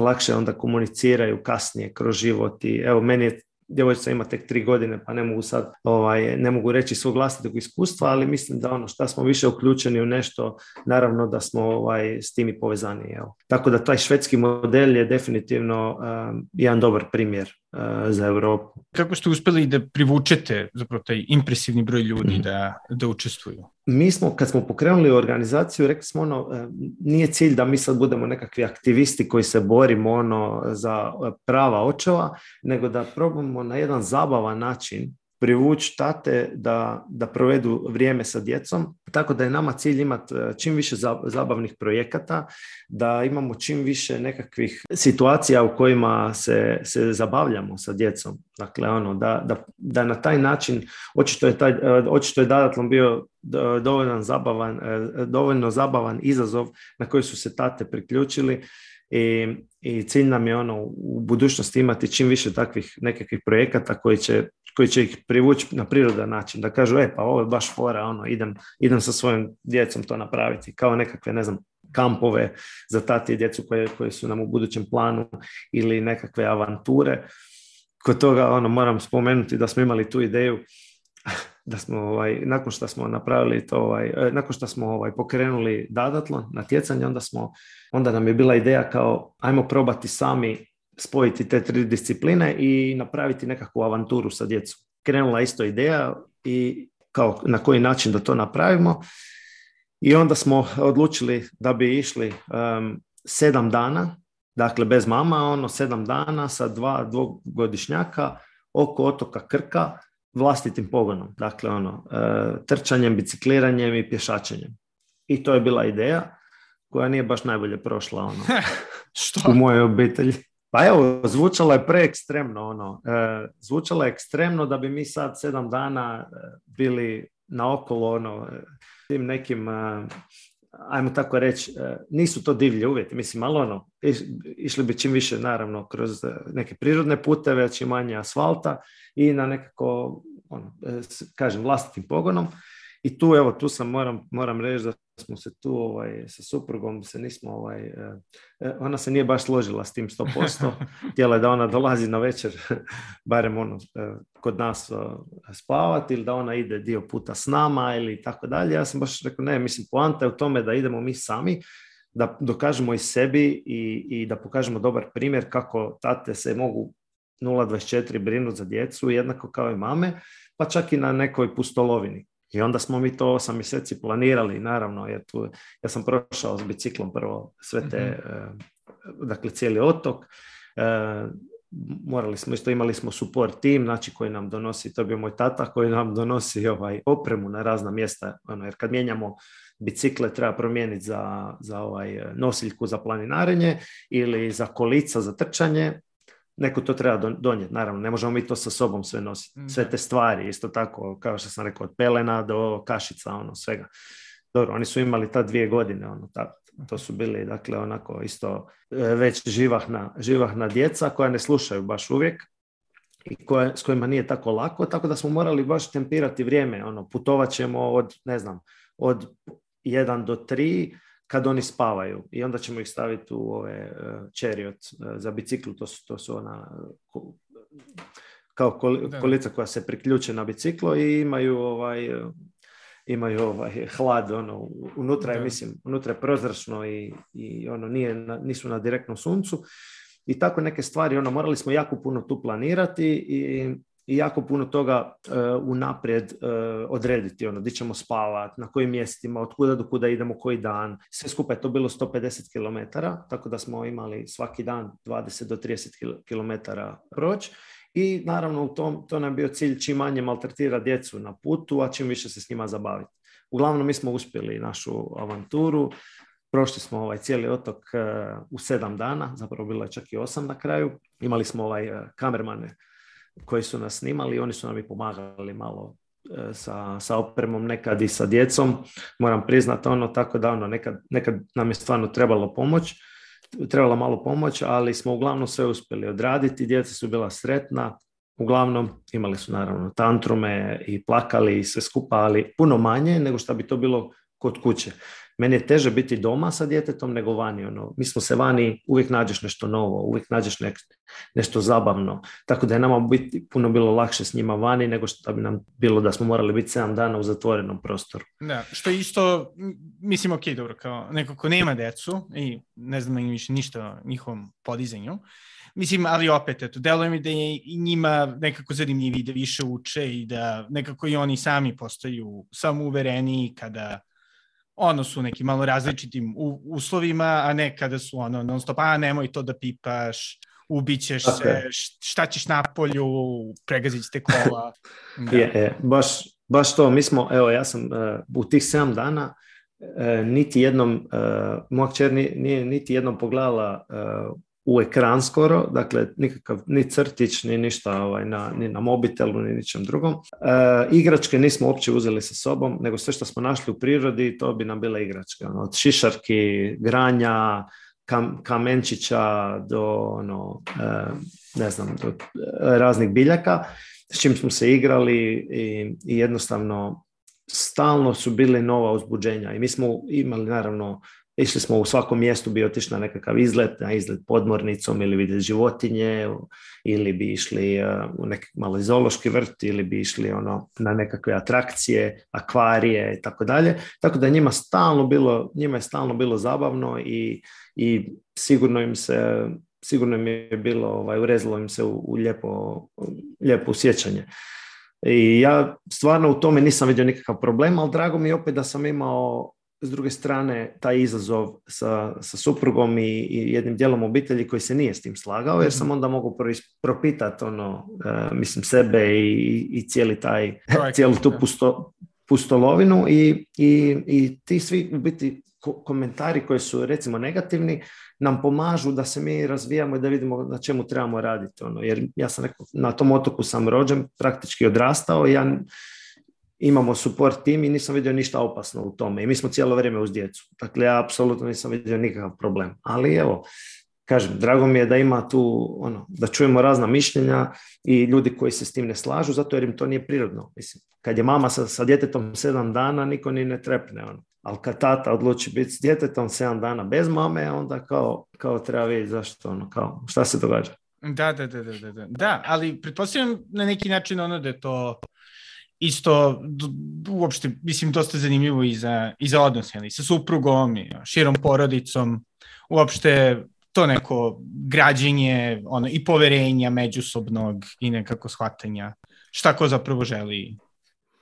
lakše onda komuniciraju kasnije kroz život i evo meni je djevojčica ima tek tri godine pa ne mogu sad ovaj, ne mogu reći svog vlastitog iskustva ali mislim da ono što smo više uključeni u nešto naravno da smo ovaj, s tim i povezani evo. tako da taj švedski model je definitivno jedan dobar primjer za Europu. Kako ste uspeli da privučete zapravo taj impresivni broj ljudi mhm. da, da učestvuju? Mi smo, kad smo pokrenuli organizaciju, rekli smo ono, e, nije cilj da mi sad budemo nekakvi aktivisti koji se borimo ono za e, prava očeva, nego da probamo na jedan zabavan način privući tate da, da provedu vrijeme sa djecom. Tako da je nama cilj imati e, čim više zabavnih projekata, da imamo čim više nekakvih situacija u kojima se, se zabavljamo sa djecom. Dakle, ono, da, da, da na taj način, očito je, taj, e, očito je bio e, zabavan, dovoljno zabavan izazov na koji su se tate priključili i, cilj nam je ono u budućnosti imati čim više takvih nekakvih projekata koji će, koji će ih privući na prirodan način, da kažu e pa ovo je baš fora, ono, idem, idem sa svojim djecom to napraviti, kao nekakve, ne znam, kampove za tati i djecu koje, koje su nam u budućem planu ili nekakve avanture. Kod toga ono, moram spomenuti da smo imali tu ideju da smo ovaj, nakon što smo napravili to, ovaj, e, nakon što smo ovaj, pokrenuli dadatlon, natjecanje, onda, smo, onda nam je bila ideja kao ajmo probati sami spojiti te tri discipline i napraviti nekakvu avanturu sa djecom. Krenula isto ideja i kao na koji način da to napravimo. I onda smo odlučili da bi išli sedam dana, dakle bez mama, ono sedam dana sa dva dvogodišnjaka oko otoka Krka, vlastitim pogonom, dakle ono, e, trčanjem, bicikliranjem i pješačenjem. I to je bila ideja koja nije baš najbolje prošla ono, Što? u mojoj obitelji. Pa evo, zvučala je preekstremno ono, e, zvučala je ekstremno da bi mi sad sedam dana e, bili naokolo ono, tim nekim ajmo tako reći, e, nisu to divlje uvjeti. Mislim, malo ono, išli bi čim više, naravno, kroz e, neke prirodne puteve, čim manje asfalta i na nekako, ono, e, kažem, vlastitim pogonom. I tu, evo, tu sam, moram, moram reći da smo se tu ovaj, sa suprugom se nismo ovaj, e, e, ona se nije baš složila s tim 100%. Htjela je da ona dolazi na večer, barem ono, e, kod nas eh, spavati ili da ona ide dio puta s nama ili tako dalje. Ja sam baš rekao, ne, mislim, poanta je u tome da idemo mi sami, da dokažemo i sebi i, i da pokažemo dobar primjer kako tate se mogu 0,24 brinuti za djecu, jednako kao i mame, pa čak i na nekoj pustolovini i onda smo mi to osam mjeseci planirali, naravno, jer tu, ja sam prošao s biciklom prvo sve te, mhm. e, dakle cijeli otok, e, morali smo isto imali smo support tim znači koji nam donosi to je moj tata koji nam donosi ovaj opremu na razna mjesta ono jer kad mijenjamo bicikle treba promijeniti za, za ovaj e, nosiljku za planinarenje ili za kolica za trčanje neko to treba donijeti. Naravno, ne možemo mi to sa sobom sve nositi. Mm, sve te stvari, isto tako, kao što sam rekao, od pelena do kašica, ono, svega. Dobro, oni su imali ta dvije godine, ono, ta, to su bili, dakle, onako isto e, već živahna, živahna djeca koja ne slušaju baš uvijek i koje, s kojima nije tako lako, tako da smo morali baš tempirati vrijeme, ono, putovat ćemo od, ne znam, od jedan do tri kad oni spavaju i onda ćemo ih staviti u ove čeriot e, za biciklu, to su, to su ona e, kao kolica koja se priključe na biciklo i imaju ovaj e, imaju ovaj hlad ono unutra je mislim unutra je prozračno i, i ono nije nisu na direktnom suncu i tako neke stvari ono morali smo jako puno tu planirati i i jako puno toga uh, unaprijed eh, odrediti, ono, di ćemo spavat, na kojim mjestima, od kuda do kuda idemo koji dan. Sve skupa je to bilo 150 km, tako da smo imali svaki dan 20 do 30 km proć. I naravno u tom, to nam je bio cilj čim manje maltretira djecu na putu, a čim više se s njima zabaviti. Uglavnom mi smo uspjeli našu avanturu, Prošli smo ovaj cijeli otok eh, u sedam dana, zapravo bilo je čak i osam na kraju. Imali smo ovaj kamermane koji su nas snimali, oni su nam i pomagali malo e, sa, sa opremom nekad i sa djecom. Moram priznati ono tako da ono, nekad, nekad nam je stvarno trebalo pomoć, trebala malo pomoć, ali smo uglavnom sve uspjeli odraditi, djeca su bila sretna, uglavnom imali su naravno tantrume i plakali i sve skupa, ali puno manje nego što bi to bilo kod kuće. Meni je teže biti doma sa djetetom nego vani. Ono. Mi smo se vani, uvijek nađeš nešto novo, uvijek nađeš nek, nešto zabavno. Tako da je nama biti puno bilo lakše s njima vani nego što bi nam bilo da smo morali biti 7 dana u zatvorenom prostoru. Da, što isto, mislim, ok, dobro, kao neko ko nema decu i ne znam više ništa o njihovom podizanju, Mislim, ali opet, eto, deluje mi da je njima nekako zanimljiviji da više uče i da nekako i oni sami postaju samouvereni kada ono su neki malo različitim uslovima, a ne kada su ono non stop, a nemoj to da pipaš, ubićeš okay. se, šta ćeš na polju, pregazit ćete kola. je, je, baš, baš to, mi smo, evo ja sam uh, u tih 7 dana e, niti jednom, uh, moja nije, niti jednom pogledala u ekran skoro, dakle nikakav ni crtić, ni ništa ovaj, na, ni na mobitelu, ni ničem drugom. E, igračke nismo uopće uzeli sa sobom, nego sve što smo našli u prirodi, to bi nam bila igračka. Ono, od šišarki, granja, kamenčića do ono, e, ne znam, e, raznih biljaka s čim smo se igrali i, i jednostavno stalno su bili nova uzbuđenja i mi smo imali naravno Išli smo u svakom mjestu bi otišli na nekakav izlet, na izlet podmornicom ili vidjeti životinje ili bi išli e, u neki malo zoološki vrt ili bi išli ono na nekakve atrakcije, akvarije i tako dalje. Tako da njima stalno bilo, njima je stalno bilo zabavno i, i sigurno im se sigurno im je bilo, ovaj, urezalo im se u, lijepo, lijepo usjećanje. I ja stvarno u tome nisam vidio nikakav problem, ali drago mi je opet da sam imao s druge strane taj izazov sa, sa suprugom i, i, jednim dijelom obitelji koji se nije s tim slagao jer mhm. sam onda mogu propitati ono, e, mislim sebe i, i cijeli taj, cijelu tu pusto, pustolovinu i, i, i ti svi u biti komentari koji su recimo negativni nam pomažu da se mi razvijamo i da vidimo na čemu trebamo raditi. Ono. Jer ja sam rekao, na tom otoku sam rođen, praktički odrastao i ja imamo support tim i nisam vidio ništa opasno u tome i mi smo cijelo vrijeme uz djecu. Dakle, ja apsolutno nisam vidio nikakav problem. Ali evo, kažem, drago mi je da ima tu, ono, da čujemo razna mišljenja i ljudi koji se s tim ne slažu, zato jer im to nije prirodno. Mislim, kad je mama sa, djetetom sedam dana, niko ni ne trepne, ono. Ali kad tata odluči biti s djetetom sedam dana bez mame, onda kao, kao treba vidjeti zašto, ono, kao, šta se događa. Da, da, da, da, da, da, ali pretpostavljam na neki način ono da je to isto uopšte, mislim, dosta zanimljivo i za, i za odnose, ali sa suprugom i širom porodicom, uopšte to neko građenje ono, i poverenja međusobnog i nekako shvatanja šta ko zapravo želi.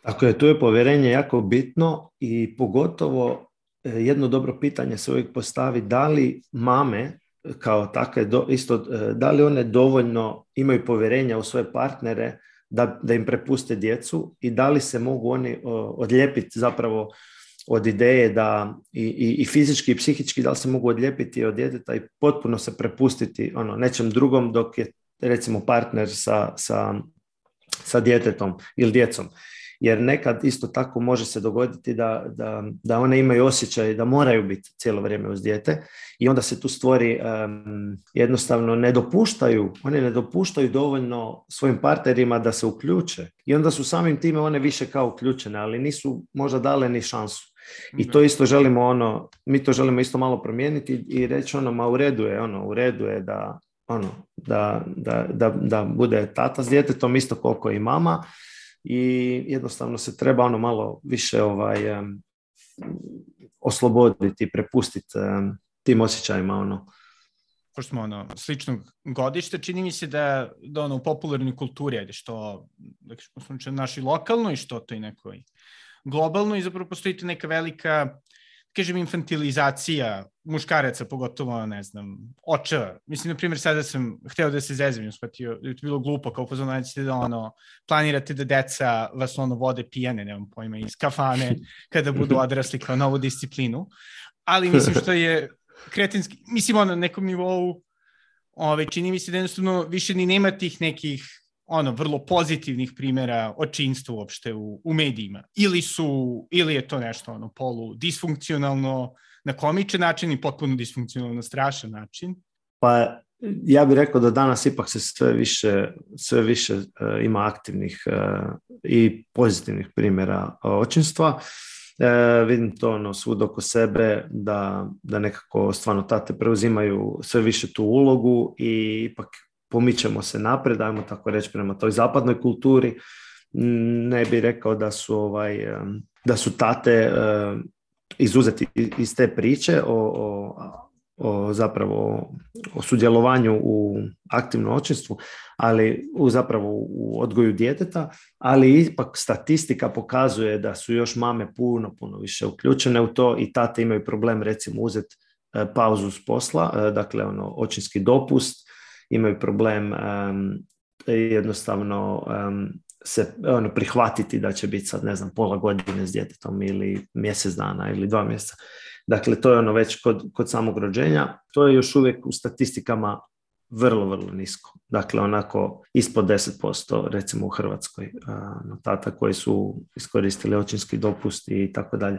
Tako je, tu je poverenje jako bitno i pogotovo e, jedno dobro pitanje se uvijek postavi da li mame kao takve, isto, e, da li one dovoljno imaju poverenja u svoje partnere da, da im prepuste djecu i da li se mogu oni odljepiti zapravo od ideje da i, i, i, fizički i psihički da li se mogu odljepiti od djeteta i potpuno se prepustiti ono, nečem drugom dok je recimo partner sa, sa, sa djetetom ili djecom jer nekad isto tako može se dogoditi da, da, da one imaju osjećaj da moraju biti cijelo vrijeme uz dijete i onda se tu stvori jednostavno ne dopuštaju, one ne dopuštaju dovoljno svojim partnerima da se uključe i onda su samim time one više kao uključene, ali nisu možda dale ni šansu. I to isto želimo ono, mi to želimo isto malo promijeniti i reći ono, ma u redu je, ono, u redu je da, ono, da, da, da, da bude tata s djetetom isto koliko i mama i jednostavno se treba ono malo više ovaj osloboditi, prepustiti tim osjećajima ono pošto smo ono, sličnog godišta, čini mi se da, da ono, u popularnoj kulturi, ajde, što da kažemo, znači, naši lokalno i što to i nekoj globalno i zapravo postoji neka velika kažem, infantilizacija muškaraca, pogotovo, ne znam, očeva. Mislim, na primjer, sada sam hteo da se zezavim, shvatio, to je bilo glupo, kao pozvano da da, ono, planirate da deca vas, ono, vode pijane, nemam pojma, iz kafane, kada budu odrasli kao novu disciplinu. Ali mislim što je kretinski, mislim, ono, na nekom nivou, ove, ovaj, čini mi se da jednostavno više ni nema tih nekih ono vrlo pozitivnih primjera očinstva uopšte u, u medijima. Ili su, ili je to nešto ono polu disfunkcionalno na komičan način i potpuno disfunkcionalno na strašan način. Pa ja bih rekao da danas ipak se sve više, sve više e, ima aktivnih e, i pozitivnih primjera e, očinstva. vidim to ono svud oko sebe da, da nekako stvarno tate preuzimaju sve više tu ulogu i ipak pomičemo se napred, ajmo tako reći, prema toj zapadnoj kulturi. Ne bih rekao da su, ovaj, da su tate izuzeti iz te priče o, o, o zapravo o sudjelovanju u aktivnom očinstvu, ali u zapravo u odgoju djeteta, ali ipak statistika pokazuje da su još mame puno, puno više uključene u to i tate imaju problem recimo uzeti e, pauzu s posla, e, dakle ono očinski dopust, imaju problem jednostavno se ono, prihvatiti da će biti sad, ne znam, pola godine s djetetom ili mjesec dana ili dva mjeseca. Dakle, to je ono već kod, kod samog rođenja. To je još uvijek u statistikama vrlo, vrlo nisko. Dakle, onako ispod 10% recimo u Hrvatskoj tata koji su iskoristili očinski dopust i tako dalje.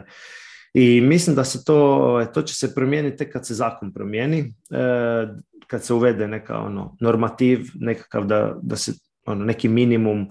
I mislim da se to, e, to će se promijeniti kad se zakon promijeni, e, kad se uvede neka ono normativ, nekakav da, da se ono, neki minimum,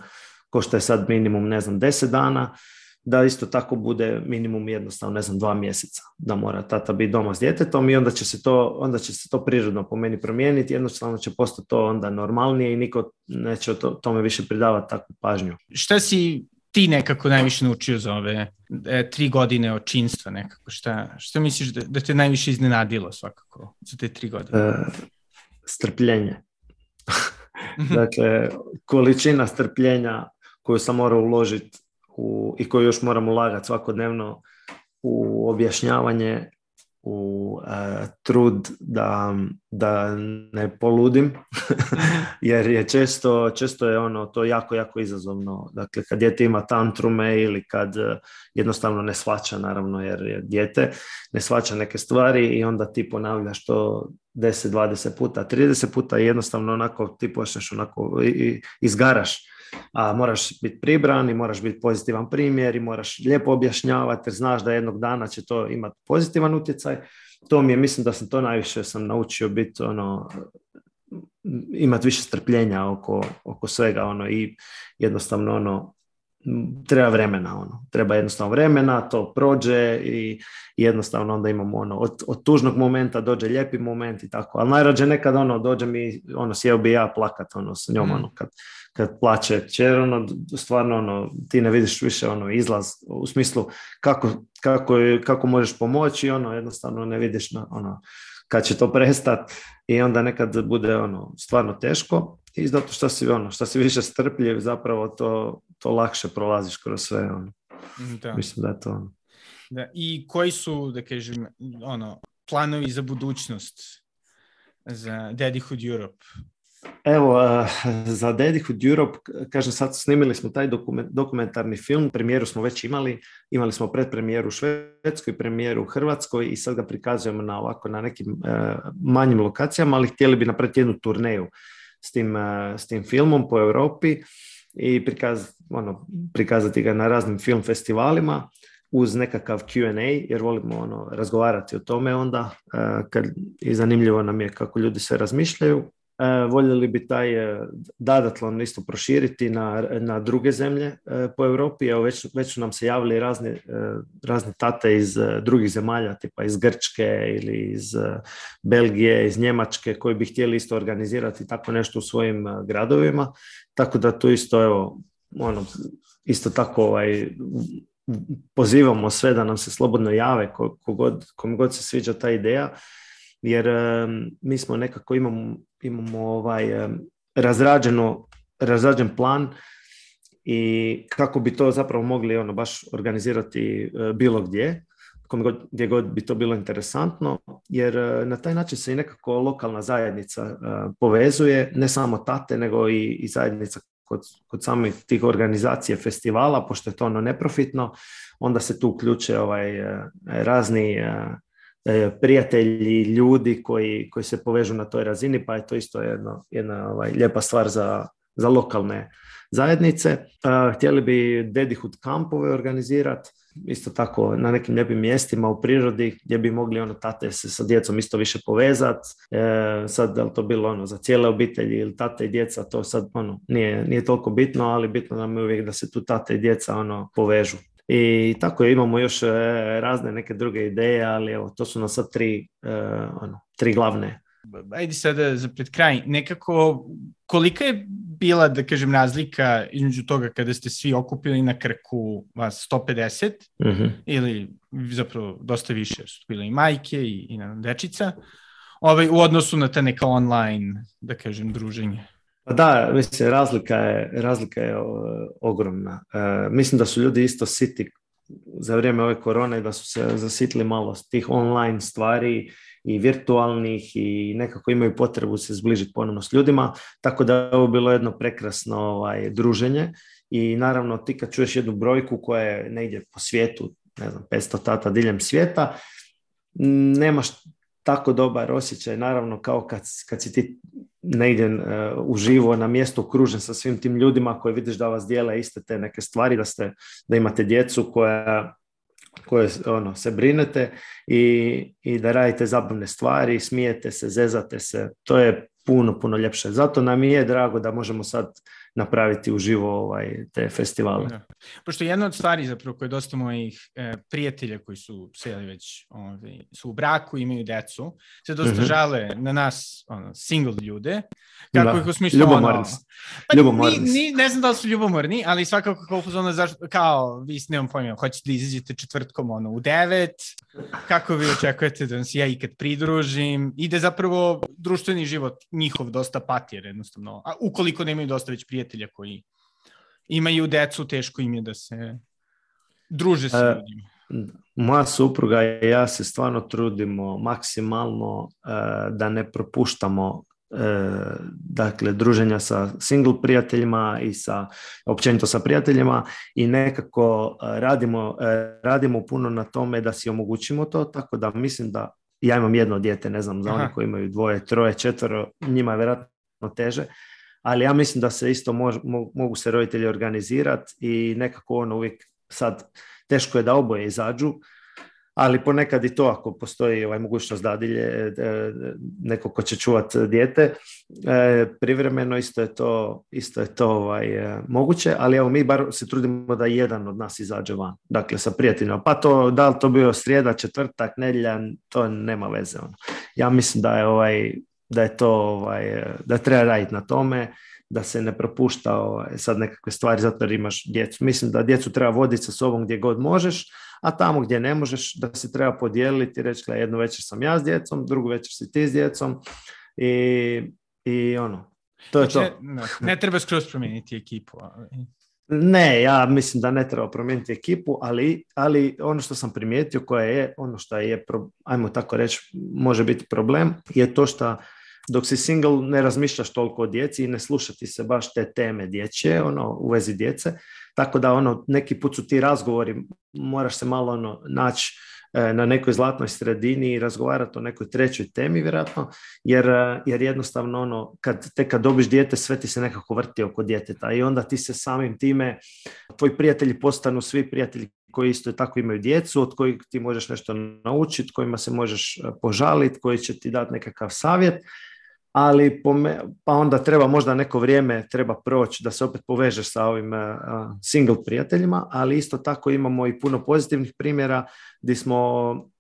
ko što je sad minimum, ne znam, 10 dana, da isto tako bude minimum jednostavno, ne znam, dva mjeseca, da mora tata biti doma s djetetom i onda će se to, onda će se to prirodno po meni promijeniti, jednostavno će postati to onda normalnije i niko neće tome više pridavati takvu pažnju. Šta si ti nekako najviše naučio za ove e, tri godine očinstva nekako? Šta, šta misliš da, da te najviše iznenadilo svakako za te tri godine? E, strpljenje. dakle, količina strpljenja koju sam morao uložiti i koju još moram ulagati svakodnevno u objašnjavanje u e, trud da, da ne poludim mhm. jer je često, često je ono to jako, jako izazovno. Dakle, kad dijete ima tantrume ili kad e, jednostavno ne svaća naravno jer je dijete, ne svaća neke stvari i onda ti ponavljaš to 10, 20 puta, 30 puta i jednostavno onako ti počneš onako i, izgaraš a, moraš biti pribran i moraš biti pozitivan primjer i moraš lijepo objašnjavati jer znaš da jednog dana će to imati pozitivan utjecaj. To mi je, mislim da sam to najviše sam naučio biti ono, imati više strpljenja oko, oko svega ono i jednostavno ono treba vremena ono treba jednostavno vremena to prođe i jednostavno onda imamo ono od, od tužnog momenta dođe lijepi moment i tako ali najrađe nekad ono dođe mi ono sjeo bi ja plakat ono s njom mm. ono kad, kad plaće čer, ono, stvarno ono, ti ne vidiš više ono izlaz u smislu kako, kako, kako možeš pomoći, ono, jednostavno ne vidiš na, ono, kad će to prestati i onda nekad bude ono stvarno teško i zato što si ono što si više strpljiv zapravo to, to lakše prolaziš kroz sve ono. Mm, da. Mislim da je to ono. Da. I koji su, da kažem, ono, planovi za budućnost za Daddyhood Europe? Evo, eh, za u Europe, kažem sad snimili smo taj dokumentarni film, premijeru smo već imali, imali smo predpremijeru u Švedskoj, premijeru u Hrvatskoj i sad ga prikazujemo na ovako na nekim eh, manjim lokacijama, ali htjeli bi napraviti jednu turneju s tim, eh, filmom po Europi i ono, prikazati ga na raznim film festivalima uz nekakav Q&A, jer volimo ono, razgovarati o tome onda, i zanimljivo nam je kako ljudi sve razmišljaju E, voljeli bi taj e, dadatlon isto proširiti na, na druge zemlje e, po Europi. Evo već, već su nam se javili razne, razne tate iz drugih zemalja, tipa iz Grčke ili iz Belgije, iz Njemačke, koji bi htjeli isto organizirati tako nešto u svojim gradovima. Tako da tu isto, evo, ono, isto tako ovaj, pozivamo sve da nam se slobodno jave kogod, kom god se sviđa ta ideja jer mi smo nekako imamo, imamo ovaj razrađeno, razrađen plan i kako bi to zapravo mogli ono baš organizirati e, bilo gdje gdje god bi to bilo interesantno, jer e, na taj način se i nekako lokalna zajednica e, povezuje, ne samo tate, nego i, i zajednica kod, kod samih tih organizacije festivala, pošto je to ono neprofitno, onda se tu uključe ovaj, razni E, prijatelji, ljudi koji, koji se povežu na toj razini, pa je to isto jedno, jedna ovaj, lijepa stvar za, za lokalne zajednice. E, htjeli bi Dedihut kampove organizirati, isto tako na nekim lijepim mjestima u prirodi gdje bi mogli ono tate se sa djecom isto više povezati. E, sad da li to bilo ono za cijele obitelji ili tate i djeca, to sad ono nije, nije toliko bitno, ali bitno nam je uvijek da se tu tate i djeca ono povežu. I tako je, imamo još e, razne neke druge ideje, ali evo, to su nam sad tri, e, ono, tri glavne. Ajde sada za pred kraj, nekako kolika je bila, da kažem, razlika između toga kada ste svi okupili na Krku vas 150 uh mhm. ili zapravo dosta više, su bile i majke i, i na dečica, ovaj, u odnosu na te neka online, da kažem, druženje? Pa da, mislim, razlika je, razlika je ogromna. E, mislim da su ljudi isto siti za vrijeme ove korone, da su se zasitili malo tih online stvari i virtualnih i nekako imaju potrebu se zbližiti ponovno s ljudima, tako da je ovo bilo jedno prekrasno ovaj, druženje i naravno ti kad čuješ jednu brojku koja je negdje po svijetu, ne znam, 500 tata diljem svijeta, nemaš tako dobar osjećaj, naravno kao kad, kad si ti negdje uh, uživo na mjestu okružen sa svim tim ljudima koji vidiš da vas dijele iste te neke stvari, da, da imate djecu koja koje ono, se brinete i, i da radite zabavne stvari, smijete se, zezate se, to je puno, puno ljepše. Zato nam je drago da možemo sad napraviti uživo ovaj, te festivale. Da. Pošto jedna od stvari zapravo koje dosta mojih e, prijatelja koji su seli već ovaj, su u braku, imaju decu, se dosta mm žale na nas ono, single ljude. Kako da. ih osmišljamo. Ljubomorni. Ono, pa ne znam da li su ljubomorni, ali svakako kao, kao vi s nemam pojma, hoćete da izađete četvrtkom ono, u devet, kako vi očekujete da se ja ikad pridružim ide zapravo društveni život njihov dosta pati, jer jednostavno, a ukoliko nemaju dosta već prijatelja prijatelja koji imaju decu, teško im je da se druže sa e, ljudima. Moja supruga i ja se stvarno trudimo maksimalno e, da ne propuštamo e, dakle druženja sa single prijateljima i sa općenito sa prijateljima i nekako radimo, radimo puno na tome da si omogućimo to tako da mislim da ja imam jedno dijete ne znam za one koji imaju dvoje, troje, četvero njima je vjerojatno teže ali ja mislim da se isto mogu se roditelji organizirati i nekako ono uvijek sad teško je da oboje izađu, ali ponekad i to ako postoji ovaj mogućnost dadilje, e, e, neko ko će čuvat dijete, e, privremeno isto je to, isto je to ovaj, moguće, ali evo mi bar se trudimo da jedan od nas izađe van, dakle sa prijateljima, pa to, da li to bio srijeda, četvrtak, nedjelja, to nema veze. Ono. Ja mislim da je ovaj, da je to, ovaj, da treba raditi na tome, da se ne propušta ovaj, sad nekakve stvari zato jer imaš djecu. Mislim da djecu treba voditi sa sobom gdje god možeš, a tamo gdje ne možeš da se treba podijeliti reći da jednu večer sam ja s djecom, drugu večer si ti s djecom i, i ono, to je znači, to. Ne, ne treba skroz promijeniti ekipu. Ne, ja mislim da ne treba promijeniti ekipu, ali, ali ono što sam primijetio koje je, ono što je, ajmo tako reći, može biti problem, je to što dok si single ne razmišljaš toliko o djeci i ne slušati se baš te teme dječje, ono, u vezi djece, tako da ono, neki put su ti razgovori, moraš se malo ono, naći e, na nekoj zlatnoj sredini i razgovarati o nekoj trećoj temi vjerojatno, jer, e, jer jednostavno ono, kad, te kad dobiš dijete, sve ti se nekako vrti oko djeteta i onda ti se samim time, tvoji prijatelji postanu svi prijatelji koji isto tako imaju djecu, od kojih ti možeš nešto naučiti, kojima se možeš e, požaliti, koji će ti dati nekakav savjet ali pa onda treba možda neko vrijeme treba proći da se opet povežeš sa ovim eh, single prijateljima, ali isto tako imamo i puno pozitivnih primjera gdje smo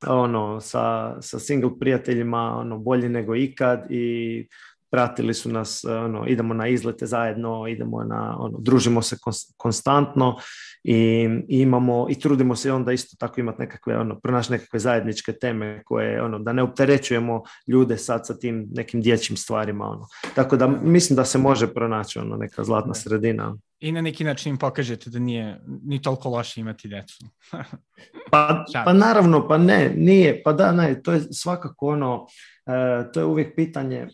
ono, sa, sa single prijateljima ono, bolji nego ikad i pratili su nas, e, ono, idemo na izlete zajedno, idemo na, ono, družimo se konstantno i, imamo, i trudimo se onda isto tako imati nekakve, ono, pronaći nekakve zajedničke teme koje, ono, da ne opterećujemo ljude sad sa tim nekim dječjim stvarima, ono. Tako da mislim da se može pronaći, ono, neka zlatna sredina. I na neki način im pokažete da nije ni toliko loše imati djecu. pa, pa naravno, pa ne, nije, pa da, ne, to je svakako ono, e, to je uvijek pitanje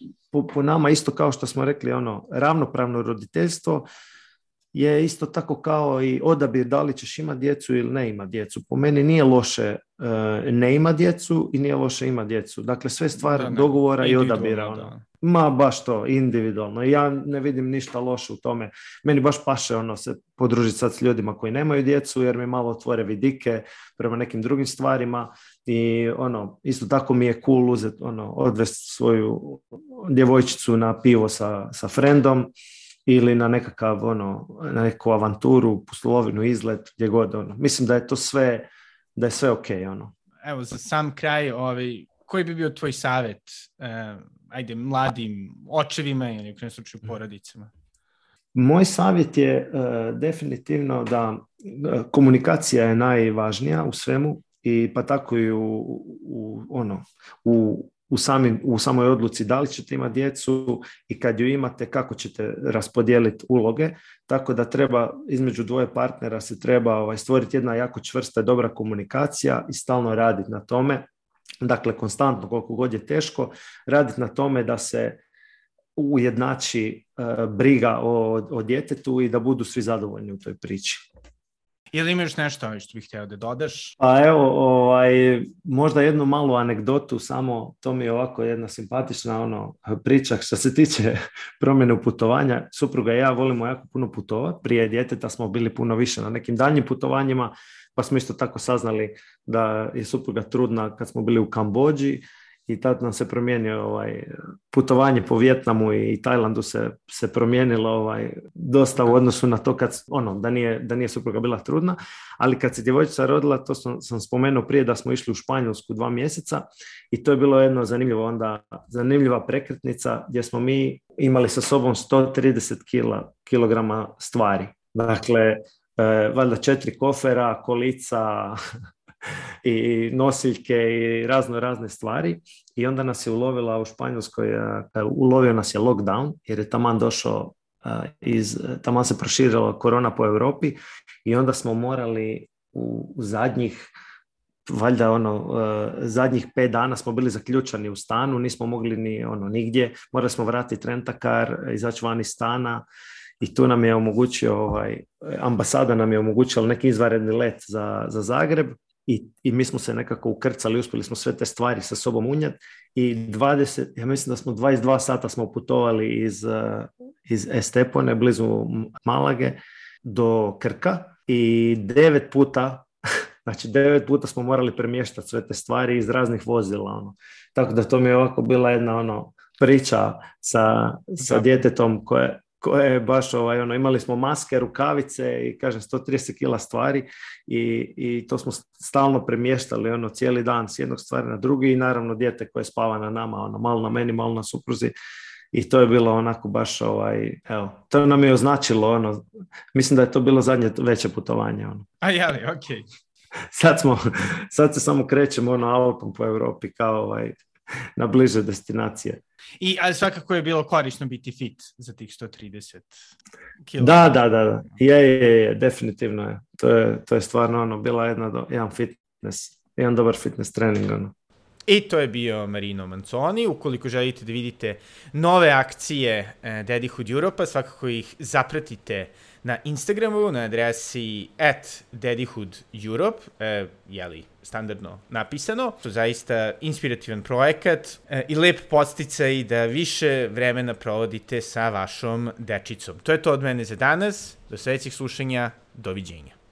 po, nama isto kao što smo rekli ono ravnopravno roditeljstvo je isto tako kao i odabir da li ćeš imati djecu ili ne ima djecu. Po meni nije loše e, ne ima djecu i nije loše ima djecu. Dakle, sve stvar dogovora i odabira. Ono. Ma baš to, individualno. Ja ne vidim ništa loše u tome. Meni baš paše ono se podružiti sad s ljudima koji nemaju djecu jer mi malo otvore vidike prema nekim drugim stvarima i ono, isto tako mi je cool uzet, ono, odvesti svoju djevojčicu na pivo sa, sa frendom ili na nekakav ono, na neku avanturu, pustolovinu, izlet, gdje god ono. Mislim da je to sve, da je sve ok ono. Evo za sam kraj, ovaj, koji bi bio tvoj savjet, eh, ajde, mladim očevima ili u krenu mm. porodicama? Moj savjet je eh, definitivno da eh, komunikacija je najvažnija u svemu i pa tako i u, u, ono, u u, u samoj odluci da li ćete imati djecu i kad ju imate kako ćete raspodijeliti uloge, tako da treba između dvoje partnera se treba ovaj, stvoriti jedna jako čvrsta i dobra komunikacija i stalno raditi na tome, dakle konstantno koliko god je teško, raditi na tome da se ujednači e, briga o, o djetetu i da budu svi zadovoljni u toj priči. Ili imaš nešto što bih htio da dodaš? Pa evo, ovaj, možda jednu malu anegdotu, samo to mi je ovako jedna simpatična ono, priča što se tiče promjene putovanja. Supruga i ja volimo jako puno putovati. Prije djeteta smo bili puno više na nekim daljnjim putovanjima, pa smo isto tako saznali da je supruga trudna kad smo bili u Kambođi i tad nam se promijenio ovaj, putovanje po Vjetnamu i Tajlandu se, se promijenilo ovaj, dosta u odnosu na to kad, ono, da nije, da nije supruga bila trudna, ali kad se djevojčica rodila, to sam, sam spomenuo prije da smo išli u Španjolsku dva mjeseca i to je bilo jedno zanimljivo onda, zanimljiva prekretnica gdje smo mi imali sa sobom 130 kilo kilograma stvari. Dakle, eh, valjda četiri kofera, kolica, i nosiljke i razno razne stvari i onda nas je ulovila u Španjolskoj, eh, pa ulovio nas je lockdown jer je taman došao eh, iz, taman se proširila korona po Europi i onda smo morali u, zadnjih valjda ono eh, zadnjih pet dana smo bili zaključani u stanu, nismo mogli ni ono nigdje, morali smo vratiti rentakar, izaći van iz stana i tu nam je omogućio ovaj ambasada nam je omogućila neki izvanredni let za, za Zagreb i, i mi smo se nekako ukrcali, uspjeli smo sve te stvari sa sobom unjet i 20, ja mislim da smo 22 sata smo putovali iz, eh, iz Estepone, blizu Malage, do Krka i devet puta Znači, devet puta smo morali premještati sve te stvari iz raznih vozila. Ono. Tako da to mi je ovako bila jedna ono, priča sa, sa djetetom koje, koje je baš, ovaj, ono, imali smo maske, rukavice i kažem 130 kila stvari i, i to smo stalno premještali ono, cijeli dan s jednog stvari na drugi i naravno dijete koje spava na nama, ono, malo na meni, malo na supruzi i to je bilo onako baš ovaj, evo, to nam je označilo ono, mislim da je to bilo zadnje veće putovanje. Ono. A jeli, ok. Sad, smo, sad se samo krećemo ono autom po Europi kao ovaj, na bliže destinacije. I ali svakako je bilo korisno biti fit za tih 130 kg. Da, da, da, Je, je, definitivno je. To je, to je stvarno ono, bila jedna, do, jedan fitness, jedan dobar fitness trening. Ono. I to je bio Marino Manconi. Ukoliko želite da vidite nove akcije eh, Daddyhood Europa, svakako ih zapratite na Instagramu na adresi at daddyhoodeurope, e, jeli, standardno napisano. To je zaista inspirativan projekat e, i lep posticaj da više vremena provodite sa vašom dečicom. To je to od mene za danas. Do sledećih slušanja. Doviđenja.